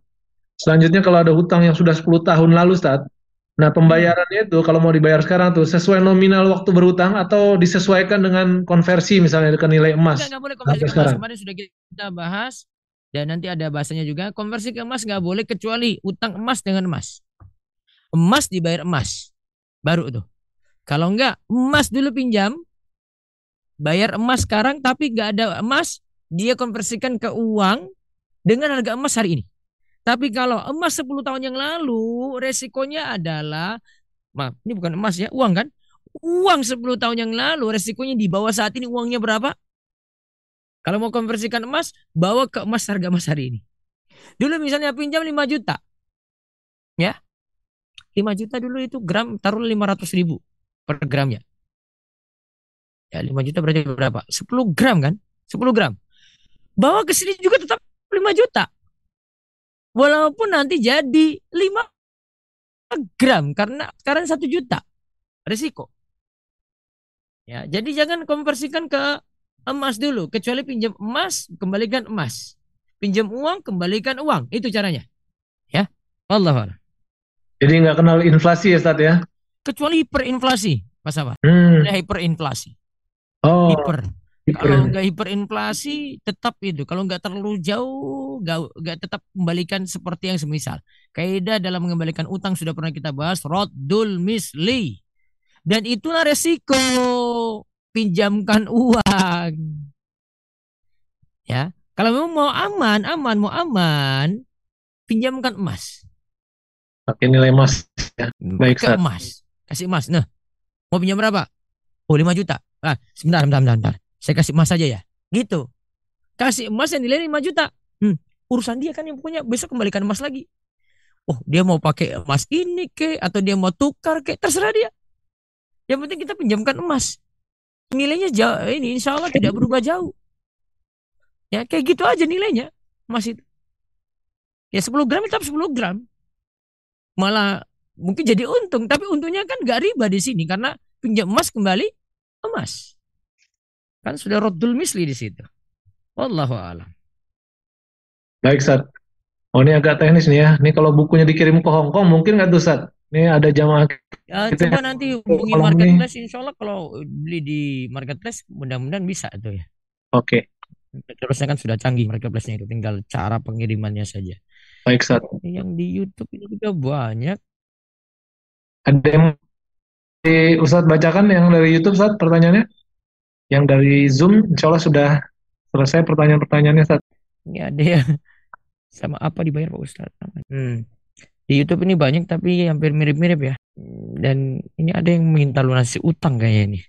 Selanjutnya kalau ada hutang yang sudah 10 tahun lalu Ustadz, nah pembayarannya itu kalau mau dibayar sekarang tuh sesuai nominal waktu berhutang atau disesuaikan dengan konversi misalnya dengan nilai emas. Enggak, enggak boleh konversi ke emas. sekarang. Kemarin sudah kita bahas dan nanti ada bahasanya juga. Konversi ke emas nggak boleh kecuali utang emas dengan emas. Emas dibayar emas. Baru tuh. Kalau enggak, emas dulu pinjam, bayar emas sekarang tapi nggak ada emas, dia konversikan ke uang dengan harga emas hari ini. Tapi kalau emas 10 tahun yang lalu, resikonya adalah, maaf, ini bukan emas ya, uang kan? Uang 10 tahun yang lalu, resikonya di bawah saat ini uangnya berapa? Kalau mau konversikan emas, bawa ke emas harga emas hari ini. Dulu misalnya pinjam 5 juta. Ya. 5 juta dulu itu gram taruh 500 ribu per gramnya. Ya 5 juta berarti berapa? 10 gram kan? 10 gram. Bawa ke sini juga tetap 5 juta. Walaupun nanti jadi 5 gram karena sekarang 1 juta. Risiko. Ya, jadi jangan konversikan ke emas dulu, kecuali pinjam emas, kembalikan emas. Pinjam uang, kembalikan uang. Itu caranya. Ya. Allah Jadi nggak kenal inflasi ya, Ustaz ya? Kecuali hiperinflasi, Pak Sabar. Hmm. Hiperinflasi. Oh, Hiper. Kalau nggak hiperinflasi, tetap itu. Kalau nggak terlalu jauh, nggak tetap kembalikan seperti yang semisal. Kaidah dalam mengembalikan utang sudah pernah kita bahas. Roddul misli. Dan itulah resiko pinjamkan uang. Ya, kalau memang mau aman, aman, mau aman, pinjamkan emas. Pakai nilai emas. Baik, Ke Ustaz. emas. Kasih emas. Nah, mau pinjam berapa? Oh, 5 juta. Ah, sebentar, sebentar, sebentar, sebentar. Saya kasih emas saja ya. Gitu. Kasih emas yang nilai 5 juta. Hmm, urusan dia kan yang punya. Besok kembalikan emas lagi. Oh, dia mau pakai emas ini ke atau dia mau tukar ke terserah dia. Yang penting kita pinjamkan emas. Nilainya jauh ini insya Allah tidak berubah jauh. Ya, kayak gitu aja nilainya emas itu. Ya 10 gram tetap 10 gram. Malah mungkin jadi untung, tapi untungnya kan gak riba di sini karena pinjam emas kembali emas. Kan sudah roddul misli di situ. Wallahu a'lam. Baik, Ustaz. Oh, ini agak teknis nih ya. Ini kalau bukunya dikirim ke Hong Kong, mungkin nggak tuh, Ustaz? Ini ada jamaah. Ya, Kita- coba nanti hubungi kalau ini- marketplace insya Allah kalau beli di marketplace mudah-mudahan bisa tuh ya. Oke, Marketplace-nya kan sudah canggih marketplace-nya itu tinggal cara pengirimannya saja. baik, Ustaz. Yang di YouTube ini juga banyak. Ada yang di Ustaz bacakan yang dari YouTube, Ustaz, pertanyaannya? Yang dari Zoom, insya Allah sudah selesai pertanyaan-pertanyaannya, Ustaz. Ini ada yang sama apa dibayar Pak Ustaz? Hmm. Di YouTube ini banyak tapi hampir mirip-mirip ya. Dan ini ada yang minta lunasi utang kayaknya ini.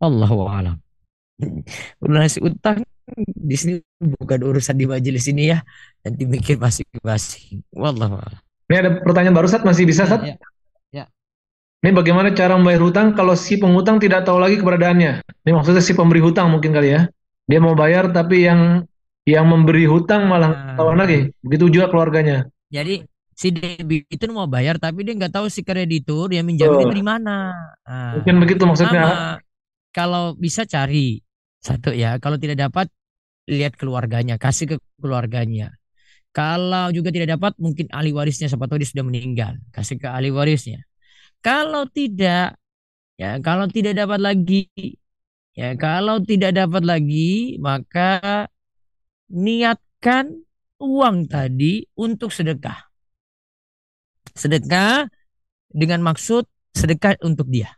Allahu a'lam. Lunasi utang di sini bukan urusan di majelis ini ya. Nanti mikir masing-masing. Wallahu a'lam. Ini ada pertanyaan baru, Ustaz. Masih bisa, Ustaz? Ya, ya. Ini bagaimana cara membayar hutang kalau si pengutang tidak tahu lagi keberadaannya? Ini maksudnya si pemberi hutang mungkin kali ya. Dia mau bayar tapi yang yang memberi hutang malah Nah. tahu lagi. Begitu juga keluarganya. Jadi si debitur mau bayar tapi dia nggak tahu si kreditur yang minjamin Betul. dari mana. Nah, Mungkin begitu maksudnya. Sama. Kalau bisa cari satu ya. Kalau tidak dapat lihat keluarganya, kasih ke keluarganya. Kalau juga tidak dapat mungkin ahli warisnya siapa tahu dia sudah meninggal, kasih ke ahli warisnya. Kalau tidak ya kalau tidak dapat lagi ya kalau tidak dapat lagi maka niatkan uang tadi untuk sedekah. Sedekah dengan maksud sedekah untuk dia.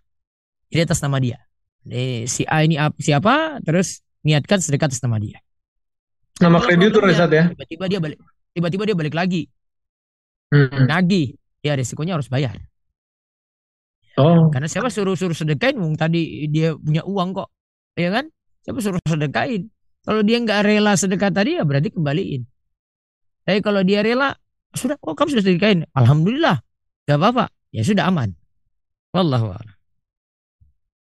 Jadi atas nama dia. Jadi, si A ini ap- siapa? Terus niatkan sedekah atas nama dia. Nama kreditur Ustaz ya. Tiba-tiba dia balik. Tiba-tiba dia balik lagi. Hmm. Nagih. Ya resikonya harus bayar. Oh, Karena siapa suruh-suruh sedekain? Wong tadi dia punya uang kok. Ya kan? Siapa suruh sedekain? Kalau dia nggak rela sedekah tadi ya berarti kembaliin. Tapi kalau dia rela, sudah, oh kamu sudah sedekain. Alhamdulillah. Gak apa-apa. Ya sudah aman. Wallahu a'lam.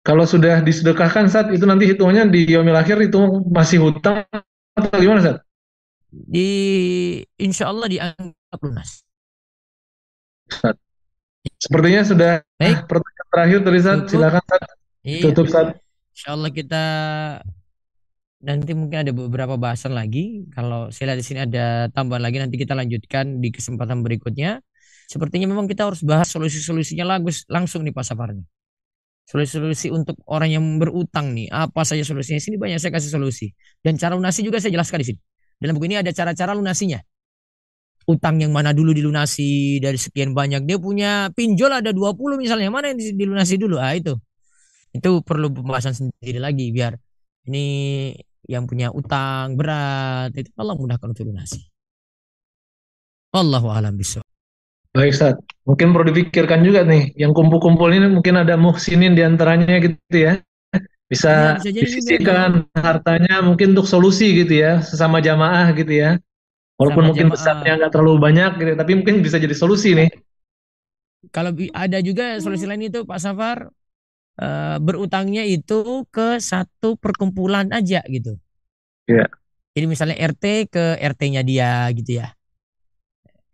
kalau sudah disedekahkan saat itu nanti hitungannya di yaumil akhir itu masih hutang atau gimana Ustaz? Di insya Allah dianggap lunas. Ustaz. Sepertinya sudah Baik. pertanyaan terakhir Ustaz. Tutup. Silakan Ustaz. Iya. Tutup. Insya Allah kita nanti mungkin ada beberapa bahasan lagi. Kalau saya lihat di sini ada tambahan lagi nanti kita lanjutkan di kesempatan berikutnya. Sepertinya memang kita harus bahas solusi-solusinya lagus langsung nih Pak Safar nih. Solusi-solusi untuk orang yang berutang nih. Apa saja solusinya? Sini banyak saya kasih solusi. Dan cara lunasi juga saya jelaskan di sini. Dalam buku ini ada cara-cara lunasinya. Utang yang mana dulu dilunasi dari sekian banyak. Dia punya pinjol ada 20 misalnya. Mana yang dilunasi dulu? Ah itu itu perlu pembahasan sendiri lagi biar ini yang punya utang berat itu Allah mudahkan untuk lunasi. Allahu a'lam bishawab. Baik Ustaz. Mungkin perlu dipikirkan juga nih. Yang kumpul-kumpul ini mungkin ada muhsinin di antaranya gitu ya. Bisa Iya, bisa juga. disisihkan hartanya mungkin untuk solusi gitu ya. Sesama jamaah gitu ya. Walaupun Sama mungkin besarnya nggak terlalu banyak gitu. Tapi mungkin bisa jadi solusi nih. Kalau ada juga solusi lain itu Pak Safar eh, berutangnya itu ke satu perkumpulan aja gitu. Iya. Jadi misalnya RT ke RT-nya dia gitu ya.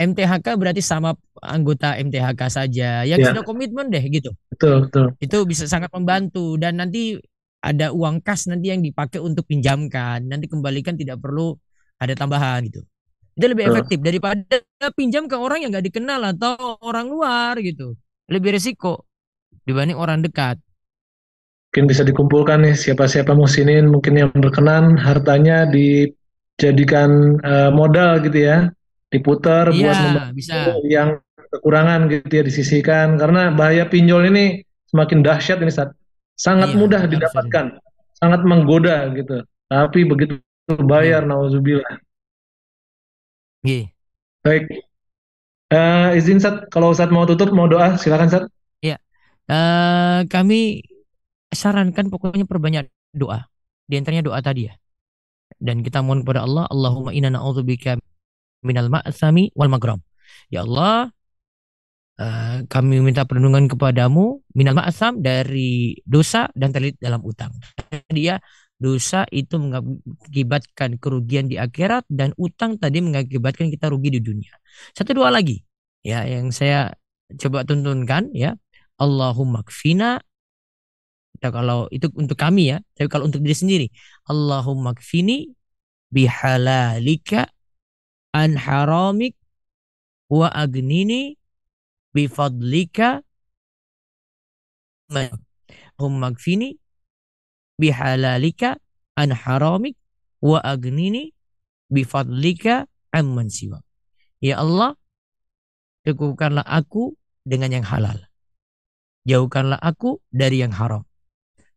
MTHK berarti sama anggota MTHK saja. Yang Ya. sudah komitmen deh gitu. Betul, betul. Itu bisa sangat membantu dan nanti ada uang kas nanti yang dipakai untuk pinjamkan. Nanti kembalikan tidak perlu ada tambahan gitu. Itu lebih efektif daripada pinjam ke orang yang nggak dikenal atau orang luar gitu. Lebih resiko dibanding orang dekat. Mungkin bisa dikumpulkan nih siapa-siapa musinin mungkin yang berkenan hartanya dijadikan eh, modal gitu ya, diputar buat Iya, membantu bisa. yang kekurangan gitu ya disisihkan karena bahaya pinjol ini semakin dahsyat ini Sat. Sangat Iya, mudah didapatkan, sangat menggoda gitu. Tapi begitu bayar, nauzubillah. Iya. Baik. Eh, izin Sat, kalau Sat mau tutup, mau doa, silakan Sat. Eh, kami sarankan pokoknya perbanyak doa. Di antaranya doa tadi ya. Dan kita mohon kepada Allah, Allahumma inna na'udzubika minal ma'sami wal maghram. Ya Allah, eh, kami minta perlindungan kepadamu minal ma'sam dari dosa dan terlilit dalam utang. Dia dosa itu mengakibatkan kerugian di akhirat dan utang tadi mengakibatkan kita rugi di dunia. Satu dua lagi ya yang saya coba tuntunkan ya. Allahumma kfina Nah, kalau itu untuk kami ya, tapi kalau untuk diri sendiri, Allahumma kfini bihalalika an haramik wa agnini bifadlika Allahumma kfini bihalalika an haramik wa agnini bifadlika amman siwa. Ya Allah, cukupkanlah aku dengan yang halal. Jauhkanlah aku dari yang haram.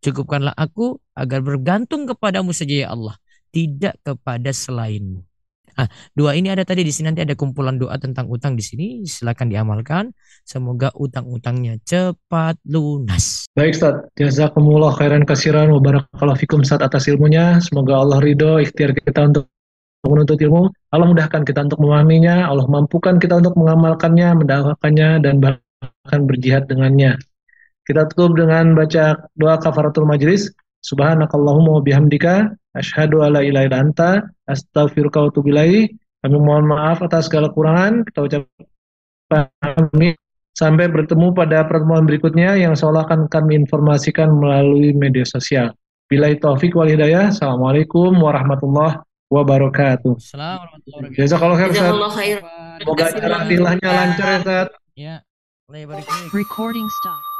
Cukupkanlah aku agar bergantung kepadamu saja ya Allah, tidak kepada selainmu. Ah, doa ini ada tadi di sini nanti ada kumpulan doa tentang utang di sini, silakan diamalkan. Semoga utang-utangnya cepat lunas. Baik Ustaz, jazakumullah khairan kasiran wa barakallahu fikum Ustaz atas ilmunya. Semoga Allah ridho ikhtiar kita untuk menuntut ilmu. Allah mudahkan kita untuk memahaminya, Allah mampukan kita untuk mengamalkannya, mendakwakannya dan bahkan berjihad dengannya. Kita tutup dengan baca doa kafaratul majlis. Subhanakallahumma wa bihamdika asyhadu alla ilaha illa anta astaghfiruka wa atubu ilaik. Kami mohon maaf atas segala kekurangan. Kita ucapkan kami Sampai bertemu pada pertemuan berikutnya yang seolah akan kami informasikan melalui media sosial. Bila taufik wal hidayah. Assalamualaikum warahmatullahi wabarakatuh. Assalamualaikum warahmatullahi wabarakatuh. Jazakallah khair. Semoga lancar ya Ustaz. Ya. Recording stop.